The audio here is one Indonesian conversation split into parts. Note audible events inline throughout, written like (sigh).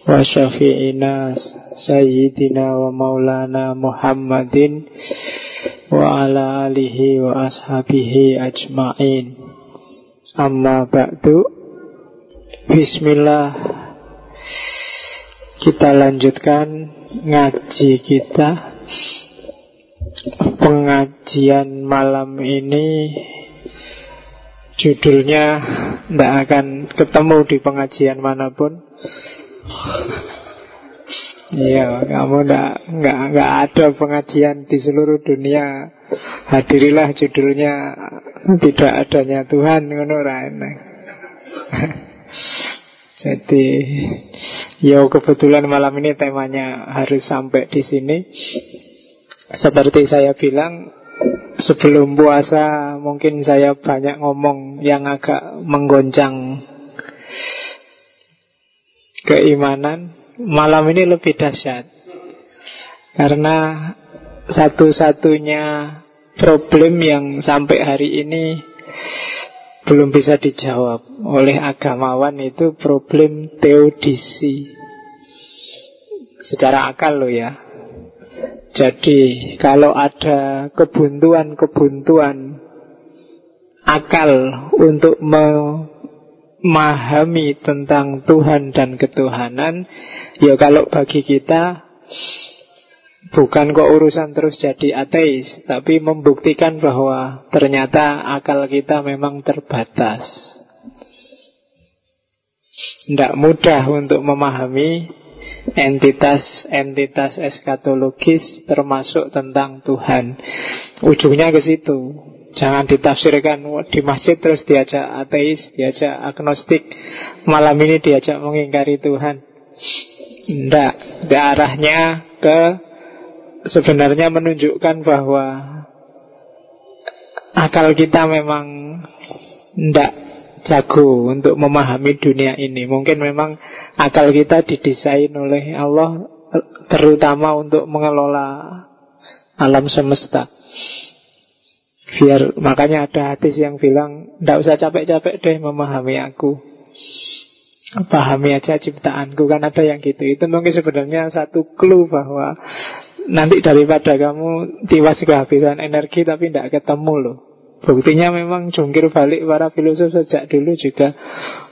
wa syafi'ina sayyidina wa maulana Muhammadin wa ala alihi wa ashabihi ajma'in. Amma ba'du. Bismillah. Kita lanjutkan ngaji kita. Pengajian malam ini judulnya tidak akan ketemu di pengajian mana pun Iya, kamu nggak nggak nggak ada pengajian di seluruh dunia. Hadirilah judulnya tidak adanya Tuhan ngono (laughs) Jadi, ya kebetulan malam ini temanya harus sampai di sini. Seperti saya bilang, sebelum puasa mungkin saya banyak ngomong yang agak menggoncang keimanan malam ini lebih dahsyat. Karena satu-satunya problem yang sampai hari ini belum bisa dijawab oleh agamawan itu problem teodisi. Secara akal loh ya. Jadi kalau ada kebuntuan-kebuntuan akal untuk memahami tentang Tuhan dan ketuhanan, ya kalau bagi kita bukan kok urusan terus jadi ateis, tapi membuktikan bahwa ternyata akal kita memang terbatas. Tidak mudah untuk memahami entitas-entitas eskatologis termasuk tentang Tuhan. Ujungnya ke situ. Jangan ditafsirkan di masjid terus diajak ateis, diajak agnostik, malam ini diajak mengingkari Tuhan. Tidak, arahnya ke sebenarnya menunjukkan bahwa akal kita memang tidak jago untuk memahami dunia ini. Mungkin memang akal kita didesain oleh Allah terutama untuk mengelola alam semesta. Biar makanya ada hadis yang bilang Tidak usah capek-capek deh memahami aku Pahami aja ciptaanku Kan ada yang gitu Itu mungkin sebenarnya satu clue bahwa Nanti daripada kamu tiwas kehabisan energi Tapi tidak ketemu loh Buktinya memang jungkir balik para filosof sejak dulu juga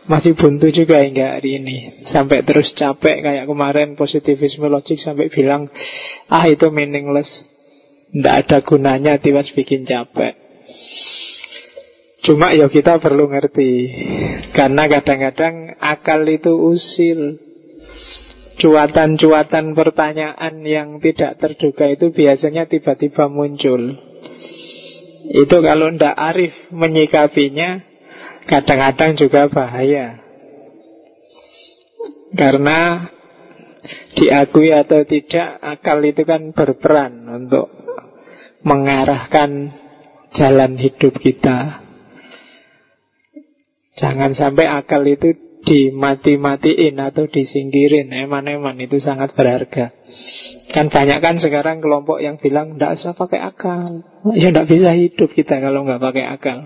masih buntu juga hingga hari ini. Sampai terus capek kayak kemarin positivisme logik sampai bilang ah itu meaningless. Tidak ada gunanya tiwas bikin capek. Cuma ya kita perlu ngerti. Karena kadang-kadang akal itu usil. Cuatan-cuatan pertanyaan yang tidak terduga itu biasanya tiba-tiba muncul. Itu kalau ndak arif menyikapinya Kadang-kadang juga bahaya. Karena diakui atau tidak akal itu kan berperan untuk mengarahkan jalan hidup kita. Jangan sampai akal itu dimati-matiin atau disingkirin. Eman-eman itu sangat berharga. Kan banyak kan sekarang kelompok yang bilang tidak usah pakai akal. Ya tidak bisa hidup kita kalau nggak pakai akal.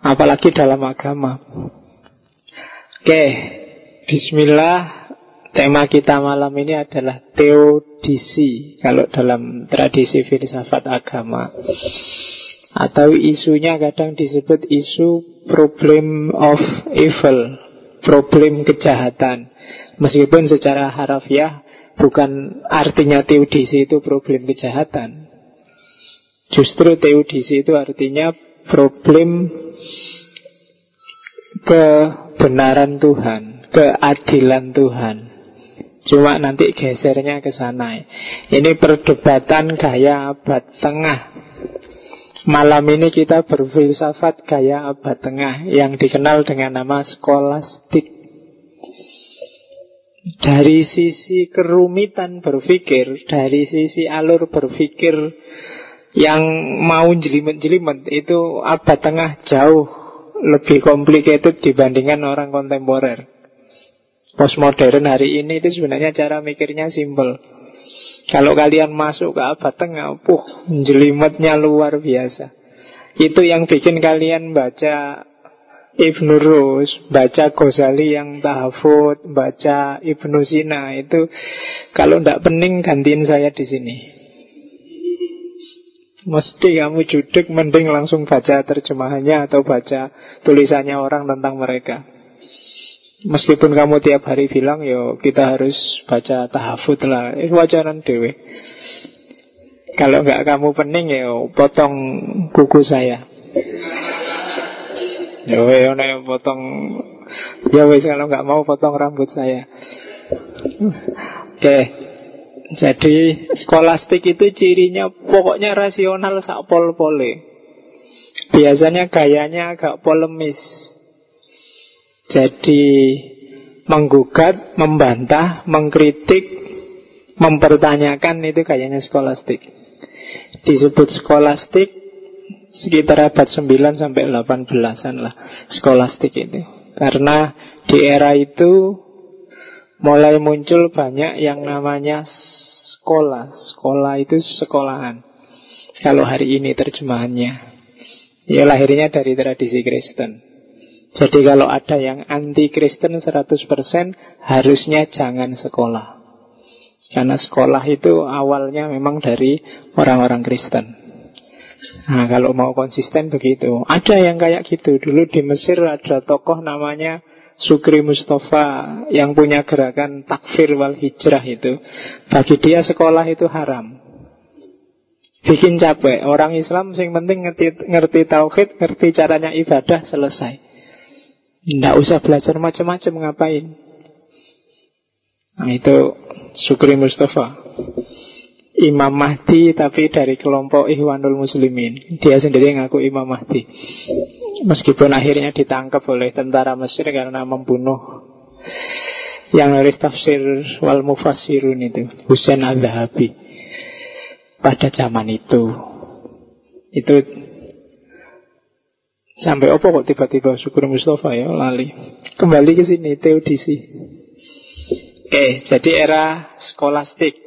Apalagi dalam agama. Oke Bismillah Tema kita malam ini adalah teodisi Kalau dalam tradisi filsafat agama. Atau isunya kadang disebut isu problem of evil Problem kejahatan. Meskipun secara harafiah Bukan artinya teodisi itu problem kejahatan. Justru teodisi itu artinya problem kebenaran Tuhan, keadilan Tuhan. Cuma nanti gesernya ke sana. Ini perdebatan gaya abad tengah. Malam ini kita berfilsafat gaya abad tengah yang dikenal dengan nama skolastik. Dari sisi kerumitan berpikir, dari sisi alur berpikir yang mau jelimet-jelimet itu abad tengah jauh lebih complicated dibandingkan orang kontemporer. Postmodern hari ini itu sebenarnya cara mikirnya simple. Kalau kalian masuk ke abad tengah, puh, jelimetnya luar biasa. Itu yang bikin kalian baca Ibnu Rus, baca Ghazali yang tahafut, baca Ibnu Sina itu kalau tidak pening gantiin saya di sini. Mesti kamu judek mending langsung baca terjemahannya atau baca tulisannya orang tentang mereka. Meskipun kamu tiap hari bilang yo kita harus baca tahafut lah, eh, wajaran dewe. Kalau nggak kamu pening ya potong kuku saya. Ya wes potong. Ya wes kalau nggak mau potong rambut saya. Oke. Jadi skolastik itu cirinya Pokoknya rasional sak pol-pole. Biasanya gayanya agak polemis Jadi Menggugat, membantah, mengkritik Mempertanyakan itu gayanya skolastik Disebut skolastik sekitar abad 9 sampai 18-an lah skolastik itu. Karena di era itu mulai muncul banyak yang namanya sekolah. Sekolah itu sekolahan. Kalau hari ini terjemahannya. Ya lahirnya dari tradisi Kristen. Jadi kalau ada yang anti Kristen 100% harusnya jangan sekolah. Karena sekolah itu awalnya memang dari orang-orang Kristen. Nah, kalau mau konsisten begitu. Ada yang kayak gitu. Dulu di Mesir ada tokoh namanya Sukri Mustafa yang punya gerakan takfir wal hijrah itu. Bagi dia sekolah itu haram. Bikin capek. Orang Islam sing penting ngerti, ngerti tauhid, ngerti caranya ibadah, selesai. Tidak usah belajar macam-macam ngapain. Nah itu Sukri Mustafa. Imam Mahdi tapi dari kelompok Ikhwanul Muslimin. Dia sendiri ngaku Imam Mahdi. Meskipun akhirnya ditangkap oleh tentara Mesir karena membunuh yang nulis tafsir wal mufassirun itu, Husain al-Zahabi. Pada zaman itu. Itu sampai opo kok tiba-tiba syukur Mustafa ya lali. Kembali ke sini teodisi. Oke, jadi era skolastik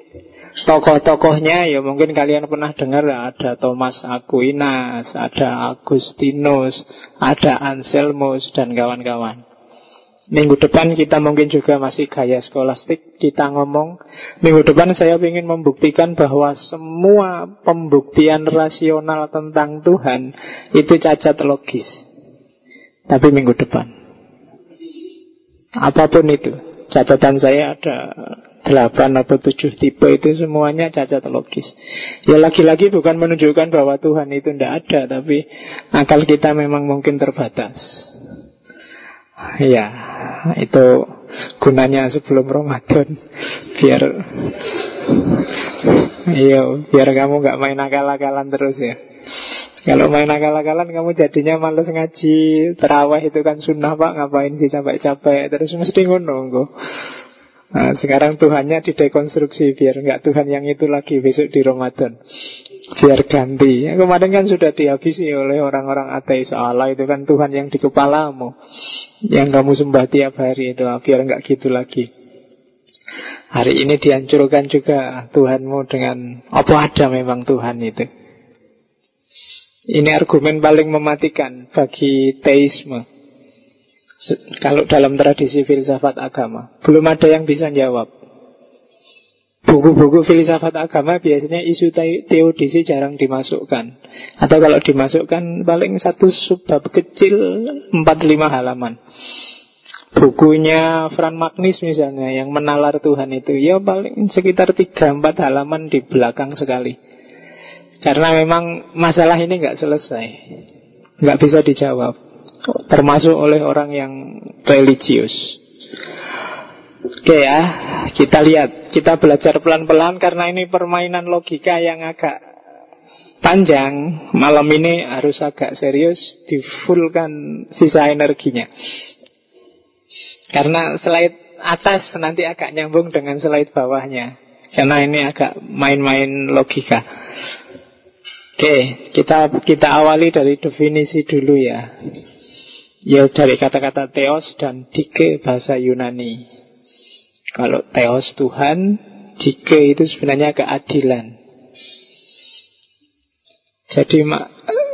Tokoh-tokohnya ya mungkin kalian pernah dengar ada Thomas Aquinas, ada Agustinus, ada Anselmus dan kawan-kawan. Minggu depan kita mungkin juga masih gaya skolastik Kita ngomong Minggu depan saya ingin membuktikan bahwa Semua pembuktian rasional tentang Tuhan Itu cacat logis Tapi minggu depan Apa pun itu Catatan saya ada delapan atau tujuh tipe itu semuanya cacat logis. Ya lagi-lagi bukan menunjukkan bahwa Tuhan itu tidak ada, tapi akal kita memang mungkin terbatas. Ya, itu gunanya sebelum Ramadan biar iya biar kamu nggak main akal-akalan terus ya. Kalau main akal-akalan kamu jadinya males ngaji Terawih itu kan sunnah pak. Ngapain sih capek-capek? Terus mesti ngono Nah, sekarang Tuhannya didekonstruksi biar nggak Tuhan yang itu lagi besok di Ramadan. Biar ganti. Ya, kemarin kan sudah dihabisi oleh orang-orang ateis. Allah itu kan Tuhan yang di kepalamu. Yang kamu sembah tiap hari itu. Biar nggak gitu lagi. Hari ini dihancurkan juga Tuhanmu dengan apa ada memang Tuhan itu. Ini argumen paling mematikan bagi teisme. Kalau dalam tradisi filsafat agama Belum ada yang bisa jawab. Buku-buku filsafat agama biasanya isu teodisi jarang dimasukkan. Atau kalau dimasukkan paling satu subbab kecil 4-5 halaman. Bukunya Fran Magnis misalnya Yang menalar Tuhan itu Ya paling sekitar 3-4 halaman di belakang sekali. Karena memang masalah ini nggak selesai. Nggak bisa dijawab termasuk oleh orang yang religius. Oke ya, kita lihat, kita belajar pelan-pelan karena ini permainan logika yang agak panjang. Malam ini harus agak serius, difullkan sisa energinya. Karena slide atas nanti agak nyambung dengan slide bawahnya. Karena ini agak main-main logika. Oke, kita kita awali dari definisi dulu ya. Ya dari kata-kata teos dan dike bahasa Yunani. Kalau teos Tuhan, dike itu sebenarnya keadilan. Jadi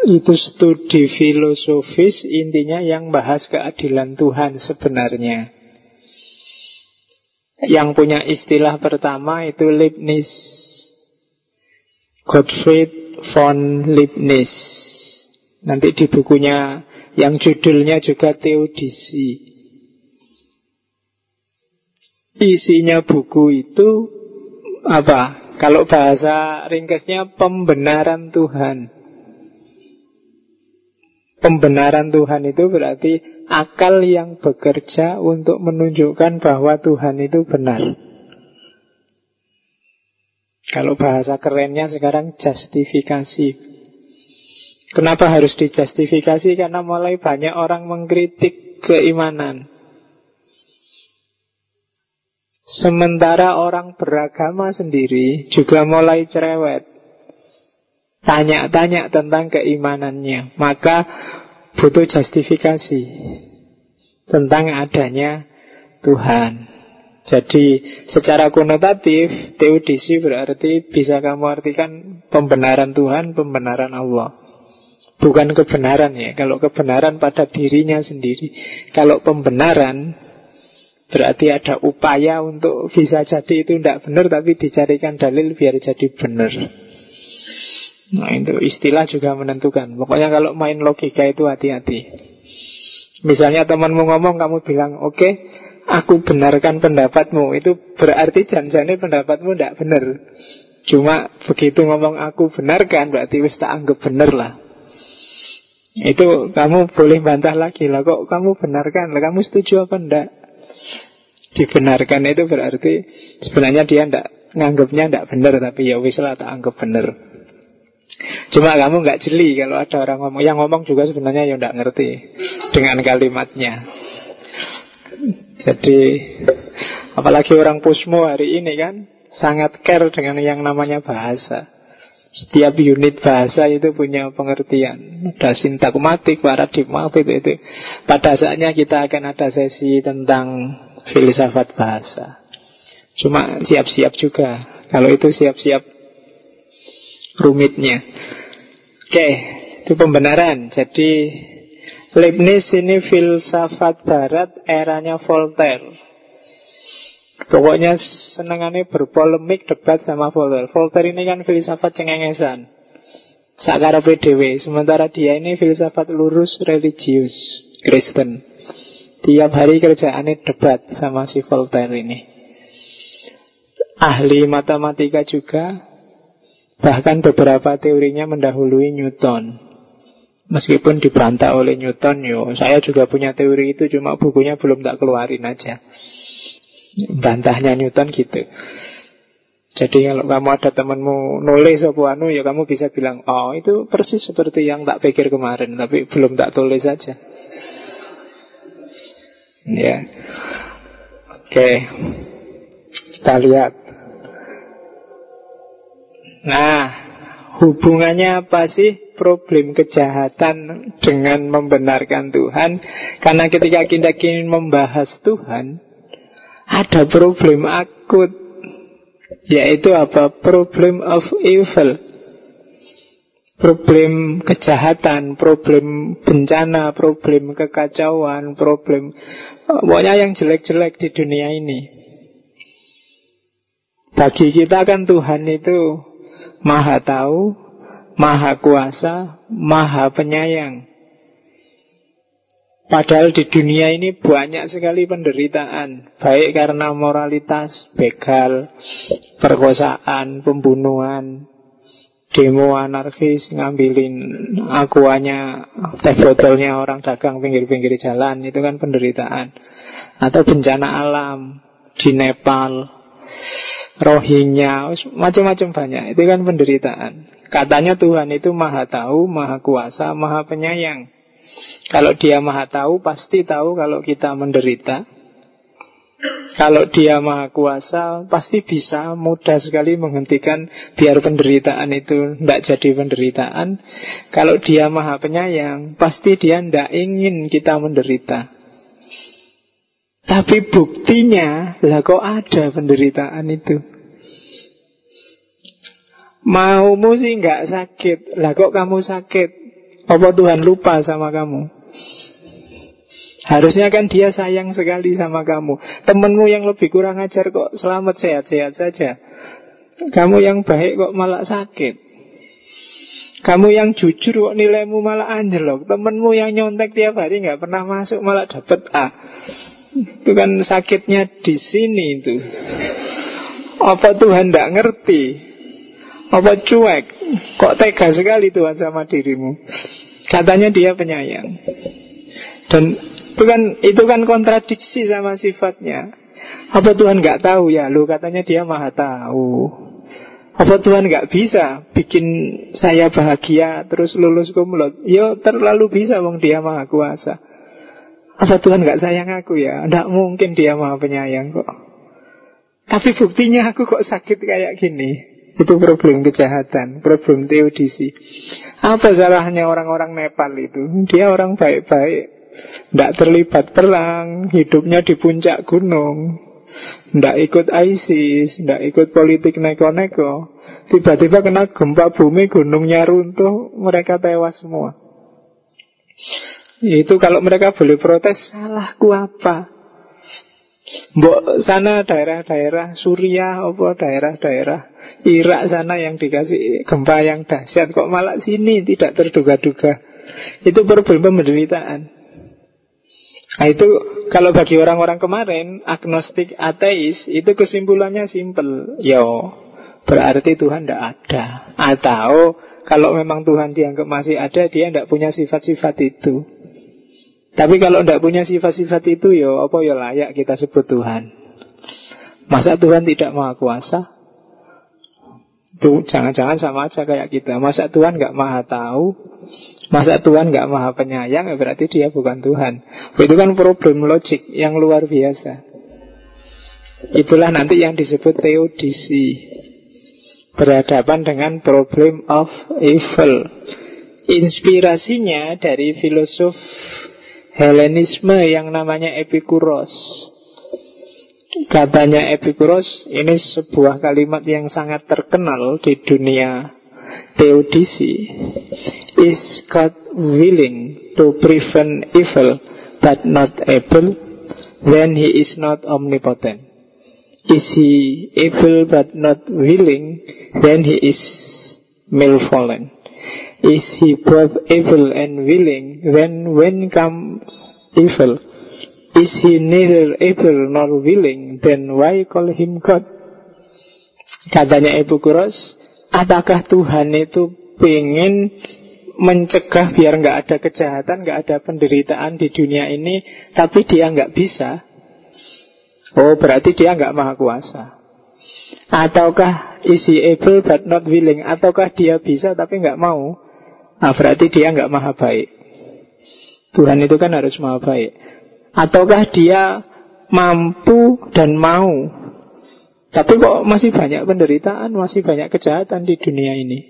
itu studi filosofis intinya yang bahas keadilan Tuhan sebenarnya. Yang punya istilah pertama itu Leibniz. Gottfried von Leibniz. Nanti di bukunya yang judulnya juga Teodisi. Isinya buku itu apa? Kalau bahasa ringkasnya pembenaran Tuhan. Pembenaran Tuhan itu berarti akal yang bekerja untuk menunjukkan bahwa Tuhan itu benar. Kalau bahasa kerennya sekarang justifikasi. Kenapa harus dijustifikasi? Karena mulai banyak orang mengkritik keimanan. Sementara orang beragama sendiri juga mulai cerewet. Tanya-tanya tentang keimanannya. Maka butuh justifikasi tentang adanya Tuhan. Jadi secara konotatif teodisi berarti bisa kamu artikan pembenaran Tuhan, pembenaran Allah. Bukan kebenaran ya. Kalau kebenaran pada dirinya sendiri. Kalau pembenaran Berarti ada upaya untuk bisa jadi itu tidak benar Tapi dicarikan dalil biar jadi benar. Nah itu istilah juga menentukan. Pokoknya kalau main logika itu hati-hati. Misalnya temanmu ngomong kamu bilang Oke okay, aku benarkan pendapatmu. Itu berarti janjane pendapatmu tidak benar. Cuma begitu ngomong aku benarkan Berarti wis tak anggap benar lah itu kamu boleh bantah lagi lah kok kamu benarkan lah kamu setuju apa enggak dibenarkan itu berarti sebenarnya dia ndak nganggapnya ndak benar tapi ya wis lah tak anggap benar. Cuma kamu nggak jeli kalau ada orang ngomong yang ngomong juga sebenarnya ya ndak ngerti dengan kalimatnya. Jadi apalagi orang pusmo hari ini kan sangat care dengan yang namanya bahasa. Setiap unit bahasa itu punya pengertian. Ada sintakmatik, paradigma, itu, itu. Pada saatnya kita akan ada sesi tentang filsafat bahasa. Cuma siap-siap juga. Kalau itu siap-siap rumitnya. Oke, itu pembenaran. Jadi Leibniz ini filsafat barat eranya Voltaire. Pokoknya senengannya berpolemik debat sama Voltaire. Voltaire ini kan filsafat cengengesan. Sakara PDW. Sementara dia ini filsafat lurus religius Kristen. Tiap hari kerjaannya debat sama si Voltaire ini. Ahli matematika juga, bahkan beberapa teorinya mendahului Newton. Meskipun dibantah oleh Newton, yo, saya juga punya teori itu, cuma bukunya belum tak keluarin aja. Bantahnya Newton gitu. Jadi kalau kamu ada temanmu nulis apa anu ya kamu bisa bilang, oh itu persis seperti yang tak pikir kemarin, tapi belum tak tulis saja. Ya. Oke. Kita lihat. Nah, hubungannya apa sih problem kejahatan dengan membenarkan Tuhan? Karena ketika kita ingin membahas Tuhan, ada problem akut, yaitu apa? Problem of evil problem kejahatan, problem bencana, problem kekacauan, problem pokoknya yang jelek-jelek di dunia ini. Bagi kita kan Tuhan itu maha tahu, maha kuasa, maha penyayang. Padahal di dunia ini banyak sekali penderitaan. Baik karena moralitas, begal, perkosaan, pembunuhan demo anarkis ngambilin akuanya teh botolnya orang dagang pinggir-pinggir jalan itu kan penderitaan. Atau bencana alam di Nepal Rohingya macam-macam banyak. Itu kan penderitaan. Katanya Tuhan itu maha tahu maha kuasa maha penyayang kalau dia maha tahu pasti tahu kalau kita menderita. Kalau dia maha kuasa Pasti bisa mudah sekali menghentikan Biar penderitaan itu Tidak jadi penderitaan. Kalau dia maha penyayang Pasti dia tidak ingin kita menderita. Tapi buktinya Lah kok ada penderitaan itu? Maumu sih nggak sakit Lah kok kamu sakit Apa Tuhan lupa sama kamu Harusnya kan dia sayang sekali sama kamu. Temenmu yang lebih kurang ajar kok selamat sehat-sehat saja. Kamu yang baik kok malah sakit. Kamu yang jujur kok nilaimu malah anjlok. Temenmu yang nyontek tiap hari nggak pernah masuk malah dapat A. Itu kan sakitnya di sini itu. Apa Tuhan tidak ngerti? Apa cuek? Kok tega sekali Tuhan sama dirimu? Katanya dia penyayang. Dan itu kan itu kan kontradiksi sama sifatnya. Apa Tuhan nggak tahu ya? Lo katanya dia maha tahu. Apa Tuhan nggak bisa bikin saya bahagia terus lulus kumlot? Yo terlalu bisa wong dia maha kuasa. Apa Tuhan nggak sayang aku ya? Tidak mungkin dia maha penyayang kok. Tapi buktinya aku kok sakit kayak gini. Itu problem kejahatan, problem teodisi. Apa salahnya orang-orang Nepal itu? Dia orang baik-baik. Tidak terlibat perang, hidupnya di puncak gunung. Tidak ikut ISIS, tidak ikut politik neko-neko. Tiba-tiba kena gempa bumi, gunungnya runtuh, mereka tewas semua. Itu kalau mereka boleh protes, salahku apa? Mbok sana daerah-daerah Suriah apa daerah-daerah Irak sana yang dikasih gempa yang dahsyat kok malah sini tidak terduga-duga. Itu problem penderitaan. Nah itu kalau bagi orang-orang kemarin agnostik ateis itu kesimpulannya simpel. Yo, berarti Tuhan tidak ada. Atau kalau memang Tuhan dianggap masih ada, dia tidak punya sifat-sifat itu. Tapi kalau tidak punya sifat-sifat itu, yo apa ya layak kita sebut Tuhan. Masa Tuhan tidak maha kuasa? Itu jangan-jangan sama aja kayak kita. Masa Tuhan nggak maha tahu? Masa Tuhan nggak maha penyayang? Ya berarti dia bukan Tuhan. Itu kan problem logik yang luar biasa. Itulah nanti yang disebut teodisi. Berhadapan dengan problem of evil. Inspirasinya dari filosof Helenisme yang namanya Epikuros. Katanya Epikuros, ini sebuah kalimat yang sangat terkenal di dunia teodisi. Is God willing to prevent evil but not able? Then he is not omnipotent. Is he able but not willing? Then he is malevolent. Is he both able and willing? Then when come evil? Is he neither able nor willing? Then why call him God? Katanya Ibu Kuros, apakah Tuhan itu pengen mencegah biar nggak ada kejahatan, nggak ada penderitaan di dunia ini, tapi dia nggak bisa? Oh, berarti dia nggak maha kuasa. Ataukah is he able but not willing? Ataukah dia bisa tapi nggak mau? Nah, berarti dia nggak maha baik. Tuhan itu kan harus maha baik. Ataukah dia mampu dan mau? Tapi kok masih banyak penderitaan Masih banyak kejahatan di dunia ini?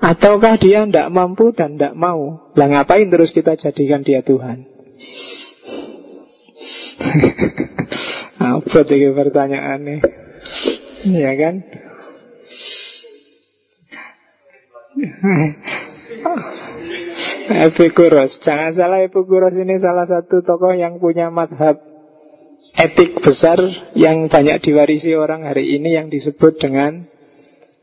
Ataukah dia tidak mampu dan tidak mau? Lah ngapain terus kita jadikan dia Tuhan? (laughs) Apa ini pertanyaannya. Ya kan Epikuros Jangan salah Epikuros ini salah satu tokoh yang punya madhab etik besar yang banyak diwarisi orang hari ini yang disebut dengan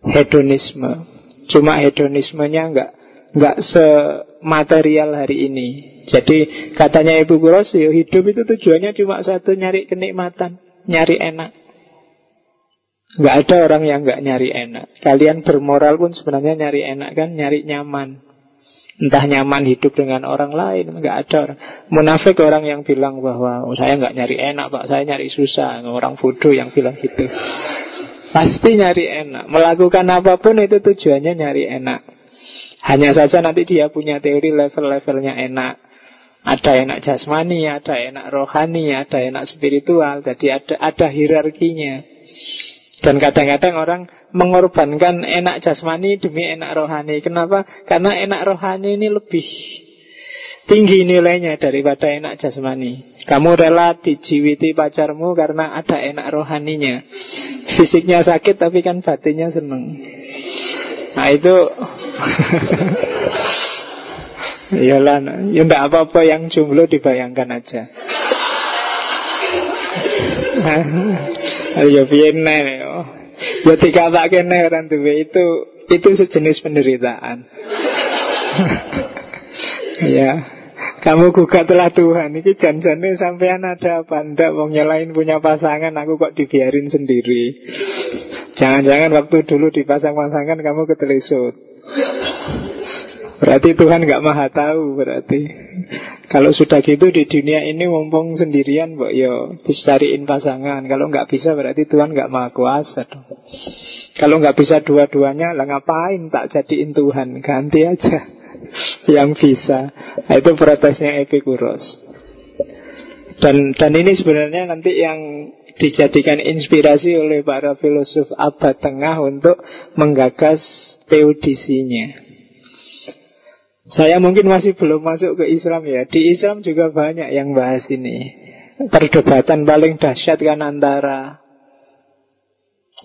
hedonisme. Cuma hedonismenya nggak nggak sematerial hari ini. Jadi katanya Ibu Kuros, ya hidup itu tujuannya cuma satu nyari kenikmatan, nyari enak. Nggak ada orang yang nggak nyari enak. Kalian bermoral pun sebenarnya nyari enak kan, nyari nyaman. Entah nyaman hidup dengan orang lain nggak ada orang Munafik orang yang bilang bahwa oh, Saya nggak nyari enak pak, saya nyari susah Orang bodoh yang bilang gitu Pasti nyari enak Melakukan apa pun itu tujuannya nyari enak Hanya saja nanti dia punya teori level-levelnya enak Ada enak jasmani, ada enak rohani, ada enak spiritual. Jadi ada ada hierarkinya. Dan kadang-kadang orang mengorbankan enak jasmani demi enak rohani. Kenapa? Karena enak rohani ini lebih tinggi nilainya daripada enak jasmani. Kamu rela dijiwiti pacarmu karena ada enak rohaninya. Fisiknya sakit tapi kan batinnya seneng. Nah itu (laughs) Iyalah, ya enggak apa-apa yang jomblo dibayangkan aja. (laughs) Ayo piye yo. Ya dikatake nek ora duwe itu itu sejenis penderitaan. (laughs) ya. Kamu gugatlah Tuhan Ini janjane sampean ada apa Ndak wong nyalain punya pasangan Aku kok dibiarin sendiri Jangan-jangan waktu dulu dipasang pasangan Kamu ketelisut Berarti Tuhan nggak maha tahu berarti. Kalau sudah gitu di dunia ini mumpung sendirian, mbok yo dicariin pasangan. Kalau nggak bisa berarti Tuhan nggak maha kuasa dong. Kalau nggak bisa dua-duanya, lah ngapain tak jadiin Tuhan? Ganti aja (laughs) yang bisa. Nah, itu protesnya Epikuros. Dan dan ini sebenarnya nanti yang dijadikan inspirasi oleh para filosof abad tengah untuk menggagas teodisinya. Saya mungkin masih belum masuk ke Islam ya. Di Islam juga banyak yang bahas ini. Perdebatan paling dahsyat kan antara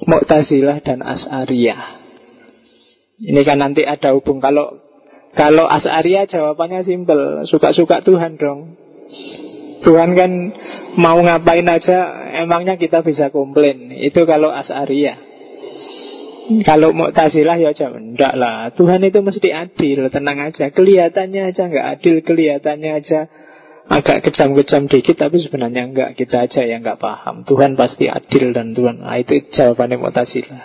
Mu'tazilah dan As'ariyah. Ini kan nanti ada hubung kalau kalau As'ariyah jawabannya simpel, suka-suka Tuhan dong. Tuhan kan mau ngapain aja, emangnya kita bisa komplain. Itu kalau As'ariyah. Kalau Mu'tazilah ya jawab Enggak lah, Tuhan itu mesti adil Tenang aja, kelihatannya aja nggak adil Kelihatannya aja agak kejam-kejam dikit Tapi sebenarnya enggak, kita aja yang nggak paham. Tuhan pasti adil dan Tuhan. Nah, Itu jawabannya Mu'tazilah.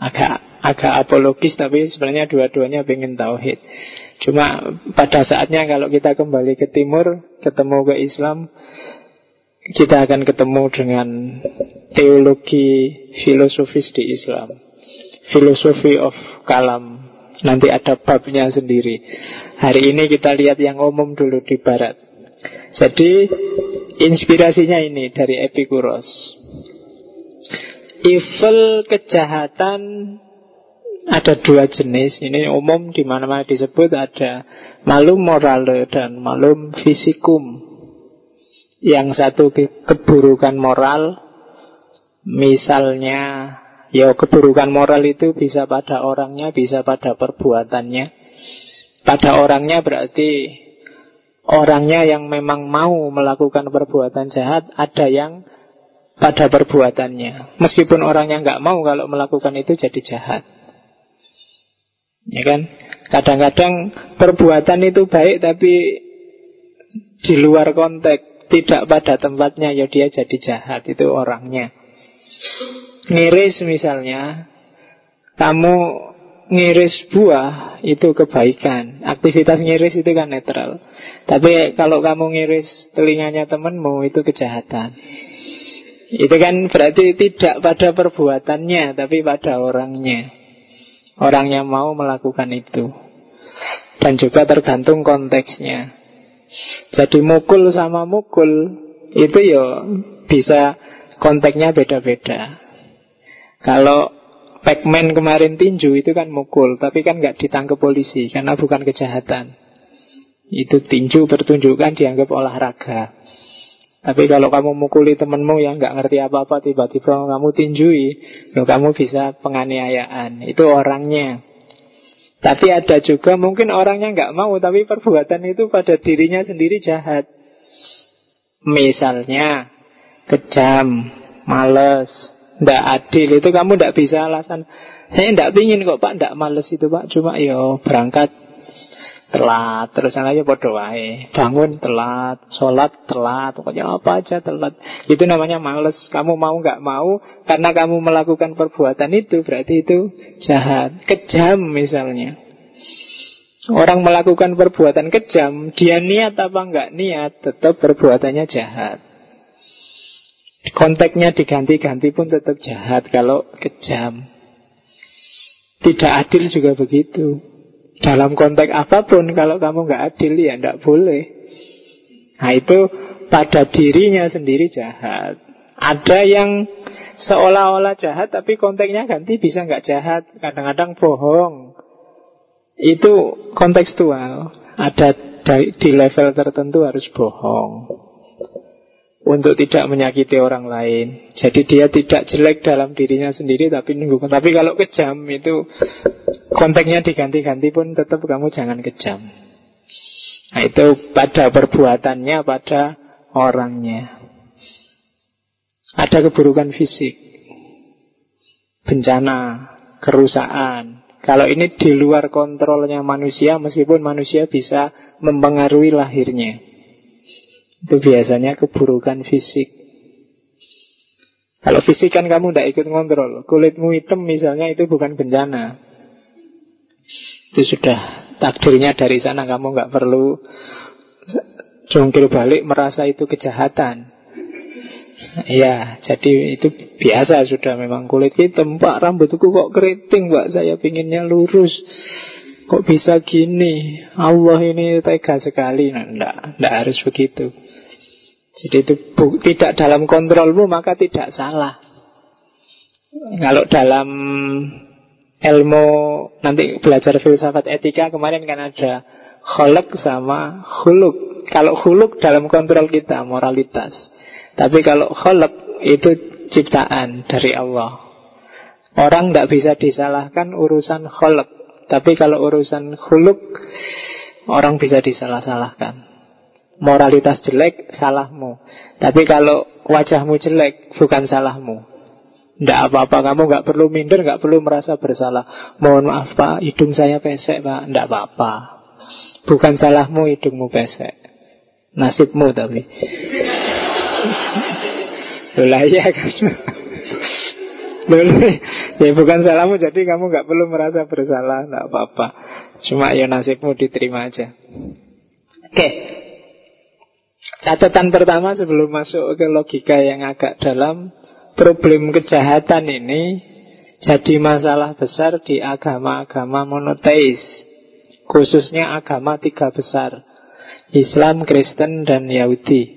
Agak agak apologis Tapi sebenarnya dua-duanya pengen tauhid. Cuma pada saatnya kalau kita kembali ke timur Ketemu ke Islam Kita akan ketemu dengan teologi filosofis di Islam Philosophy of Kalam. Nanti ada babnya sendiri. Hari ini kita lihat yang umum dulu di barat. Jadi Inspirasinya ini dari Epikuros. Evil kejahatan ada dua jenis. Ini umum di mana-mana disebut ada malum morale dan malum fisikum. Yang satu keburukan moral misalnya Ya keburukan moral itu bisa pada orangnya, bisa pada perbuatannya. Pada orangnya berarti orangnya yang memang mau melakukan perbuatan jahat, ada yang pada perbuatannya. Meskipun orangnya nggak mau kalau melakukan itu jadi jahat. Ya kan? Kadang-kadang perbuatan itu baik tapi di luar konteks, tidak pada tempatnya ya dia jadi jahat itu orangnya. Ngiris misalnya Kamu ngiris buah Itu kebaikan. Aktivitas ngiris itu kan netral. Tapi kalau kamu ngiris telinganya temenmu Itu kejahatan. Itu kan berarti tidak pada perbuatannya Tapi pada orangnya. Orangnya mau melakukan itu. Dan juga tergantung konteksnya. Jadi mukul sama mukul Itu ya bisa konteksnya beda-beda kalau Pac-Man kemarin tinju itu kan mukul, tapi kan nggak ditangkap polisi karena bukan kejahatan. Itu tinju pertunjukan dianggap olahraga. Tapi kalau kamu mukuli temenmu yang nggak ngerti apa-apa tiba-tiba kamu tinjui, lo kamu bisa penganiayaan. Itu orangnya. Tapi ada juga mungkin orangnya nggak mau, tapi perbuatan itu pada dirinya sendiri jahat. Misalnya kejam, males, tidak adil itu kamu tidak bisa alasan. Saya tidak ingin kok pak Tidak males itu pak. Cuma yo berangkat telat. Terus yang aja bodoh wae. Bangun. Telat sholat telat. Pokoknya apa aja telat. Itu namanya males. Kamu mau nggak mau karena kamu melakukan perbuatan itu berarti itu jahat. Kejam misalnya. Orang melakukan perbuatan kejam dia niat apa nggak niat tetap perbuatannya jahat Konteksnya diganti-ganti pun tetap jahat kalau kejam. Tidak adil juga begitu. Dalam konteks apa pun kalau kamu nggak adil ya nggak boleh. Nah itu pada dirinya sendiri jahat. Ada yang seolah-olah jahat tapi konteksnya ganti bisa nggak jahat. Kadang-kadang bohong. Itu kontekstual. Ada di level tertentu harus bohong untuk tidak menyakiti orang lain. Jadi dia tidak jelek dalam dirinya sendiri tapi nunggu. Tapi kalau kejam itu konteksnya diganti-ganti pun tetap kamu jangan kejam. Nah, itu pada perbuatannya, pada orangnya. Ada keburukan fisik, bencana, kerusakan. Kalau ini di luar kontrolnya manusia, meskipun manusia bisa mempengaruhi lahirnya. Itu biasanya keburukan fisik. Kalau fisik kan kamu tidak ikut ngontrol. Kulitmu hitam misalnya itu bukan bencana. Itu sudah takdirnya dari sana. Kamu nggak perlu jongkir balik merasa itu kejahatan. Ya, jadi itu biasa sudah memang kulit hitam. Pak rambutku kok keriting, Pak. Saya pinginnya lurus. Kok bisa gini? Allah ini tega sekali. Nah, enggak harus begitu. Jadi itu tidak dalam kontrolmu maka tidak salah. Kalau dalam ilmu nanti belajar filsafat etika kemarin kan ada kholak sama huluk. Kalau huluk dalam kontrol kita moralitas. Tapi kalau kholak itu ciptaan dari Allah. Orang tidak bisa disalahkan urusan kholak. Tapi kalau urusan huluk orang bisa disalah-salahkan moralitas jelek, salahmu. Tapi kalau wajahmu jelek, bukan salahmu. Tidak apa-apa, kamu nggak perlu minder, nggak perlu merasa bersalah. Mohon maaf pak, hidung saya pesek pak, tidak apa-apa. Bukan salahmu hidungmu pesek, nasibmu tapi. Lolah ya kan. Ya bukan salahmu, jadi kamu nggak perlu merasa bersalah, tidak apa-apa. Cuma ya nasibmu diterima aja. Oke, Catatan pertama sebelum masuk ke logika yang agak dalam Problem kejahatan ini jadi masalah besar di agama-agama monoteis Khususnya agama tiga besar Islam, Kristen, dan Yahudi.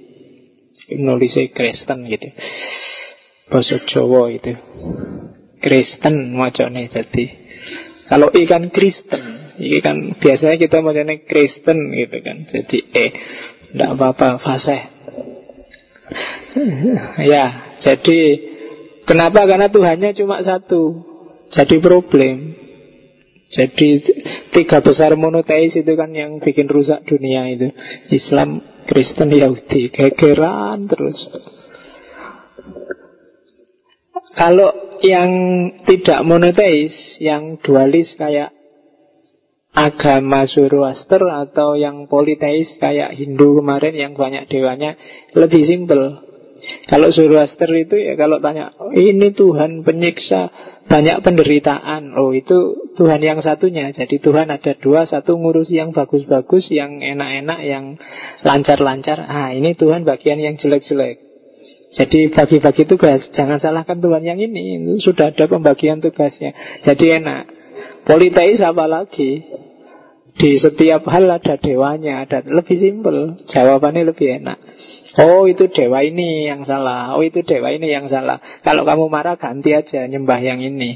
Nulisnya Kristen gitu. Bahasa Jawa itu. Kristen macamnya jadi. Kalau ikan Kristen Ini kan biasanya kita macamnya Kristen gitu kan Jadi E tidak apa-apa, fase. ya, jadi kenapa? Karena Tuhannya cuma satu. Jadi problem. Jadi tiga besar monoteis itu kan yang bikin rusak dunia itu. Islam, Kristen, Yahudi. Gegeran terus. Kalau yang tidak monoteis, yang dualis kayak agama Zoroaster atau yang politeis kayak Hindu kemarin yang banyak dewanya lebih simpel. Kalau Zoroaster itu ya kalau tanya oh, ini Tuhan penyiksa banyak penderitaan. Oh itu Tuhan yang satunya. Jadi Tuhan ada dua, satu ngurus yang bagus-bagus, yang enak-enak, yang lancar-lancar. Ah ini Tuhan bagian yang jelek-jelek. Jadi bagi-bagi tugas, jangan salahkan Tuhan yang ini. Sudah ada pembagian tugasnya. Jadi enak. Politeis apa lagi? Di setiap hal ada dewanya ada Lebih simpel Jawabannya lebih enak. Oh itu dewa ini yang salah. Oh itu dewa ini yang salah. Kalau kamu marah ganti aja nyembah yang ini.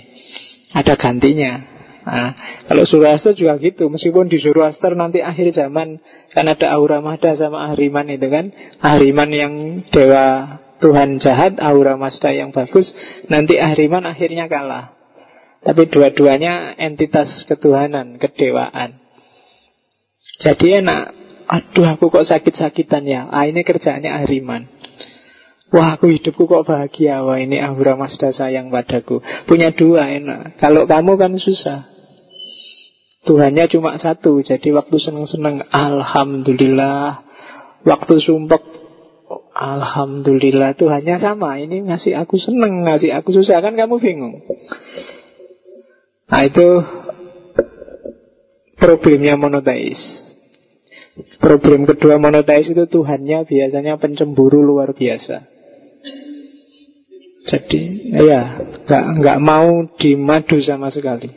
Ada gantinya. Nah, Kalau Zoroaster juga gitu. Meskipun di Zoroaster nanti akhir zaman Kan ada Aura Mahda sama Ahriman itu kan. Ahriman yang dewa Tuhan jahat Aura Mazda yang bagus. Nanti Ahriman akhirnya kalah. Tapi dua-duanya entitas ketuhanan, kedewaan. Jadi enak. Aduh aku kok sakit-sakitan ya. Ah ini kerjaannya Ahriman. Wah aku hidupku kok bahagia. Wah ini Ahura Mazda sayang padaku. Punya dua enak. Kalau kamu kan susah. Tuhannya cuma satu. Jadi waktu seneng-seneng Alhamdulillah. Waktu sumpek Alhamdulillah. Tuhannya sama. Ini ngasih aku seneng Ngasih aku susah. Kan kamu bingung. Nah itu Problemnya monoteis Problem kedua monoteis itu Tuhannya biasanya pencemburu luar biasa. Jadi ya nggak nggak mau dimadu sama sekali.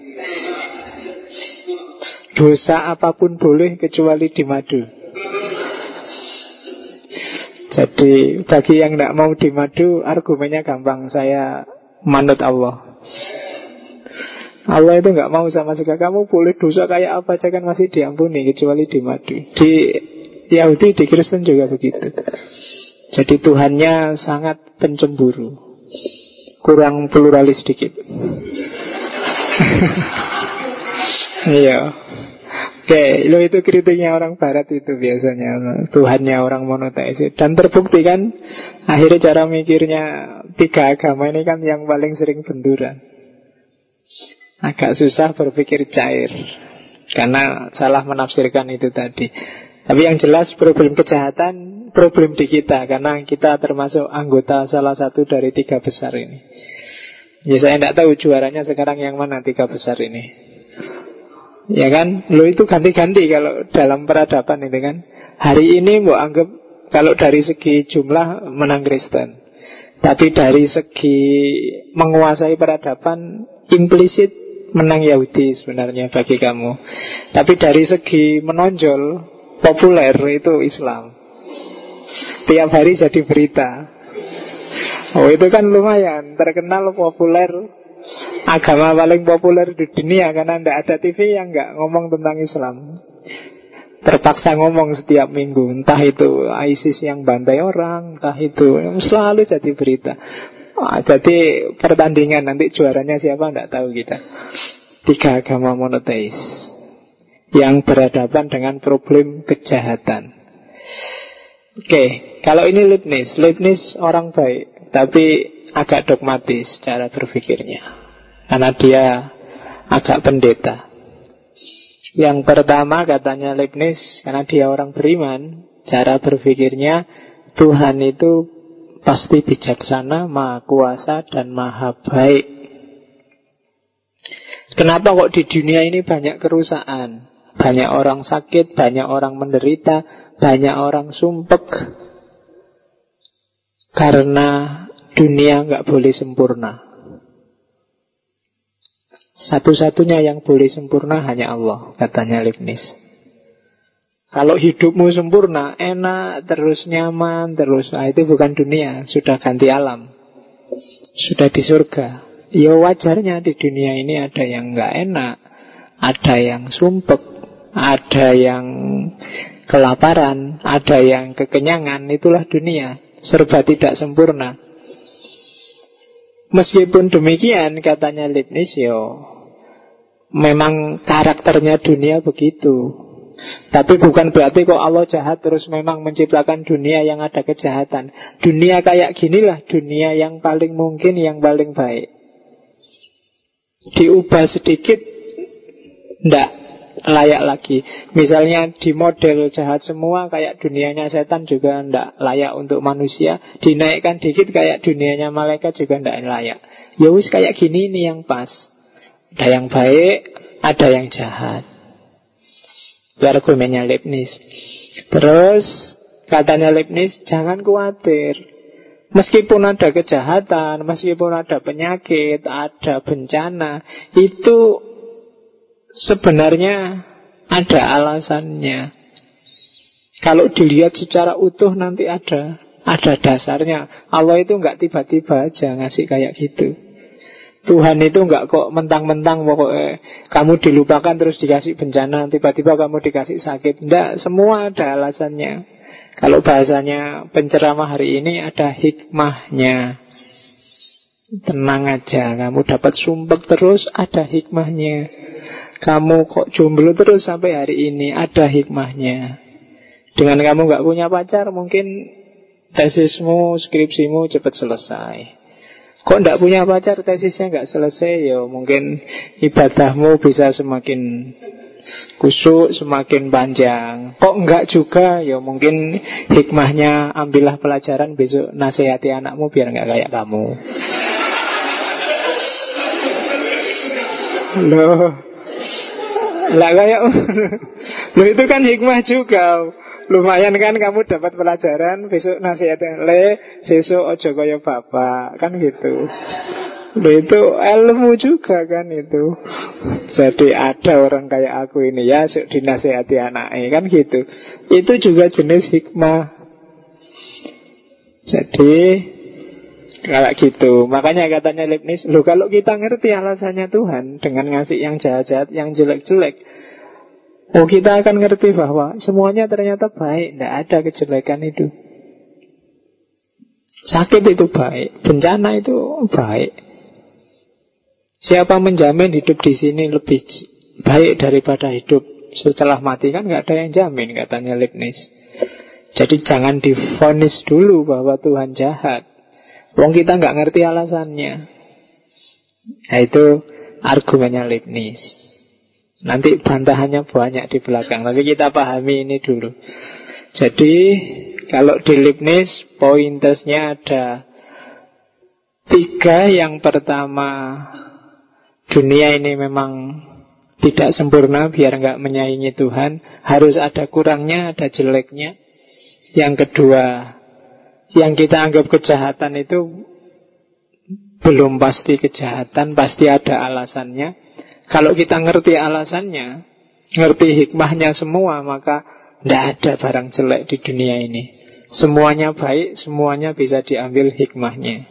Dosa apa pun boleh kecuali dimadu. Jadi bagi yang tidak mau dimadu Argumennya gampang Saya manut Allah Allah itu nggak mau sama sekali. Kamu boleh dosa kayak apa aja kan masih diampuni Kecuali di madu Di Yahudi, di Kristen juga begitu. Jadi Tuhannya sangat pencemburu. Kurang pluralis sedikit. (laughs) Iya. Oke, lo itu kritiknya orang Barat itu biasanya. Tuhannya orang monoteis. Dan terbukti kan Akhirnya cara mikirnya Tiga agama ini kan yang paling sering benturan agak susah berpikir cair karena salah menafsirkan itu tadi. Tapi yang jelas problem kejahatan problem di kita karena kita termasuk anggota salah satu dari tiga besar ini. Ya saya tidak tahu juaranya sekarang yang mana tiga besar ini. Ya kan, lo itu ganti-ganti kalau dalam peradaban ini kan. Hari ini mau anggap kalau dari segi jumlah menang Kristen. Tapi dari segi menguasai peradaban implisit menang Yahudi sebenarnya bagi kamu. Tapi dari segi menonjol, populer itu Islam. Tiap hari jadi berita. Oh itu kan lumayan, terkenal populer. Agama paling populer di dunia karena tidak ada TV yang nggak ngomong tentang Islam. Terpaksa ngomong setiap minggu Entah itu ISIS yang bantai orang Entah itu selalu jadi berita Ah, jadi pertandingan nanti juaranya siapa tidak tahu kita. Tiga agama monoteis yang berhadapan dengan problem kejahatan. Oke, kalau ini Leibniz, Leibniz orang baik, tapi agak dogmatis cara berpikirnya, karena dia agak pendeta. Yang pertama katanya Leibniz, karena dia orang beriman, cara berpikirnya Tuhan itu pasti bijaksana, maha kuasa, dan maha baik. Kenapa kok di dunia ini banyak kerusakan? Banyak orang sakit, banyak orang menderita, banyak orang sumpek. Karena dunia nggak boleh sempurna. Satu-satunya yang boleh sempurna hanya Allah, katanya Leibniz. Kalau hidupmu sempurna, enak, terus nyaman, terus nah itu bukan dunia, sudah ganti alam. Sudah di surga. Ya wajarnya di dunia ini ada yang nggak enak, ada yang sumpek, ada yang kelaparan, ada yang kekenyangan, itulah dunia. Serba tidak sempurna. Meskipun demikian, katanya Leibniz, yo, memang karakternya dunia begitu. Tapi bukan berarti kok Allah jahat terus memang menciptakan dunia yang ada kejahatan. Dunia kayak ginilah dunia yang paling mungkin, yang paling baik. Diubah sedikit, ndak layak lagi. Misalnya di model jahat semua kayak dunianya setan juga ndak layak untuk manusia. Dinaikkan dikit kayak dunianya malaikat juga ndak layak. Ya wis kayak gini ini yang pas. Ada yang baik, ada yang jahat. Itu argumennya Leibniz. Terus katanya Leibniz, jangan khawatir. Meskipun ada kejahatan, meskipun ada penyakit, ada bencana, itu sebenarnya ada alasannya. Kalau dilihat secara utuh nanti ada, ada dasarnya. Allah itu nggak tiba-tiba aja ngasih kayak gitu. Tuhan itu enggak kok mentang-mentang pokoknya kamu dilupakan terus dikasih bencana, tiba-tiba kamu dikasih sakit. Enggak, semua ada alasannya. Kalau bahasanya penceramah hari ini ada hikmahnya. Tenang aja, kamu dapat sumpek terus ada hikmahnya. Kamu kok jomblo terus sampai hari ini ada hikmahnya. Dengan kamu nggak punya pacar mungkin tesismu, skripsimu cepat selesai. Kok tidak punya pacar tesisnya nggak selesai ya mungkin ibadahmu bisa semakin kusuk semakin panjang. Kok enggak juga ya mungkin hikmahnya ambillah pelajaran besok nasihati anakmu biar nggak kayak kamu. Loh, lah kayak (laughs) Loh itu kan hikmah juga. Lumayan kan kamu dapat pelajaran Besok nasihatnya Le, sesuk ojo kaya bapak Kan gitu. Itu ilmu juga kan itu. Jadi ada orang kayak aku ini ya Suk dinasihati anaknya kan gitu. Itu juga jenis hikmah. Jadi kalau gitu, makanya katanya Leibniz, lo kalau kita ngerti alasannya Tuhan dengan ngasih yang jahat-jahat, yang jelek-jelek, oh kita akan ngerti bahwa semuanya ternyata baik, tidak ada kejelekan itu. Sakit itu baik, bencana itu baik. Siapa menjamin hidup di sini lebih baik daripada hidup setelah mati kan nggak ada yang jamin katanya Leibniz. Jadi jangan difonis dulu bahwa Tuhan jahat. Wong kita nggak ngerti alasannya. Nah itu argumennya Leibniz. Nanti bantahannya banyak di belakang. Tapi kita pahami ini dulu. Jadi kalau di Leibniz pointersnya ada tiga. Yang pertama dunia ini memang tidak sempurna biar nggak menyaingi Tuhan. Harus ada kurangnya, ada jeleknya. Yang kedua yang kita anggap kejahatan itu belum pasti kejahatan, pasti ada alasannya. Kalau kita ngerti alasannya, ngerti hikmahnya semua, maka tidak ada barang jelek di dunia ini. Semuanya baik, semuanya bisa diambil hikmahnya.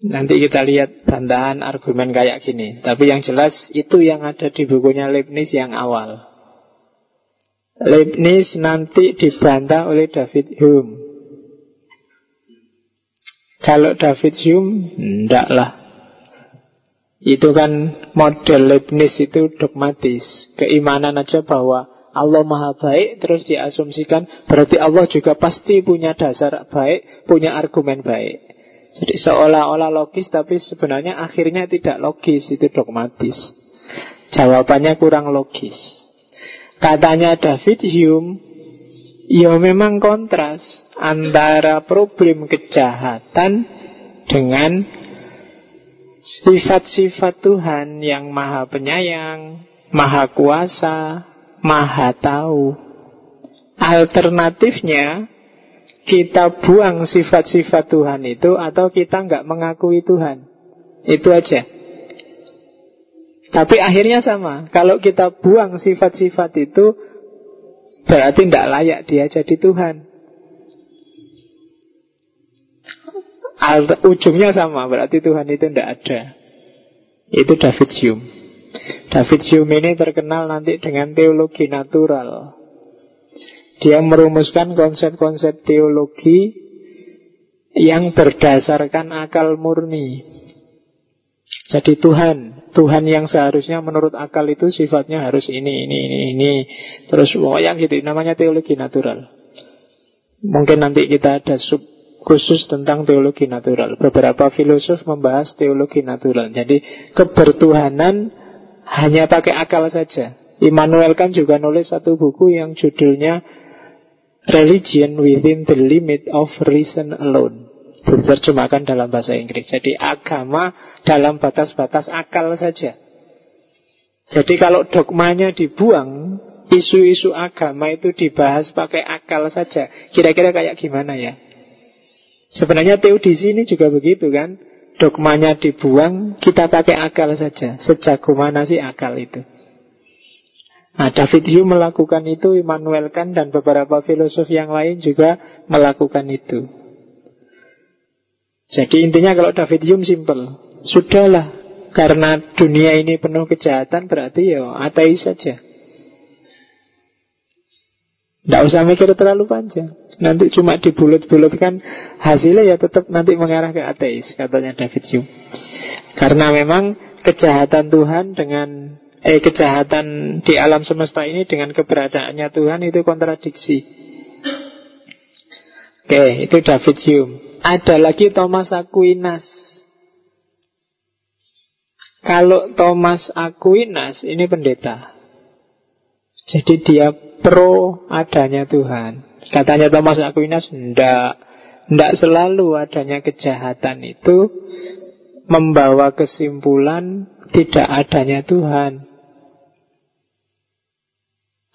Nanti kita lihat bantahan argumen kayak gini. Tapi yang jelas itu yang ada di bukunya Leibniz yang awal. Leibniz nanti dibantah oleh David Hume. Kalau David Hume, enggak lah. Itu kan model Leibniz itu dogmatis. Keimanan aja bahwa Allah maha baik terus diasumsikan berarti Allah juga pasti punya dasar baik, punya argumen baik. Jadi seolah-olah logis tapi sebenarnya akhirnya tidak logis, itu dogmatis. Jawabannya kurang logis. Katanya David Hume, Ya memang kontras antara problem kejahatan dengan sifat-sifat Tuhan yang maha penyayang, maha kuasa, maha tahu. Alternatifnya kita buang sifat-sifat Tuhan itu atau kita nggak mengakui Tuhan. Itu aja. Tapi akhirnya sama. Kalau kita buang sifat-sifat itu, Berarti tidak layak dia jadi Tuhan Ujungnya sama Berarti Tuhan itu tidak ada Itu David Hume David Hume ini terkenal nanti dengan teologi natural Dia merumuskan konsep-konsep teologi Yang berdasarkan akal murni Jadi Tuhan Tuhan yang seharusnya menurut akal itu sifatnya harus ini, ini, ini, ini. Terus yang gitu, namanya teologi natural. Mungkin nanti kita ada sub khusus tentang teologi natural. Beberapa filosof membahas teologi natural. Jadi kebertuhanan hanya pakai akal saja. Immanuel kan juga nulis satu buku yang judulnya Religion Within the Limit of Reason Alone diterjemahkan dalam bahasa Inggris. Jadi agama dalam batas-batas akal saja. Jadi kalau dogmanya dibuang, isu-isu agama itu dibahas pakai akal saja. Kira-kira kayak gimana ya? Sebenarnya teodisi ini juga begitu kan? Dogmanya dibuang, kita pakai akal saja. Sejago mana sih akal itu? Nah, David Hume melakukan itu, Immanuel Kant dan beberapa filosof yang lain juga melakukan itu. Jadi intinya kalau David Hume simple Sudahlah Karena dunia ini penuh kejahatan Berarti ya ateis saja Tidak usah mikir terlalu panjang Nanti cuma dibulut-bulutkan Hasilnya ya tetap nanti mengarah ke ateis Katanya David Hume Karena memang kejahatan Tuhan dengan Eh kejahatan di alam semesta ini Dengan keberadaannya Tuhan itu kontradiksi Oke itu David Hume ada lagi Thomas Aquinas. Kalau Thomas Aquinas ini pendeta. Jadi dia pro adanya Tuhan. Katanya Thomas Aquinas, ndak, ndak selalu adanya kejahatan itu membawa kesimpulan tidak adanya Tuhan.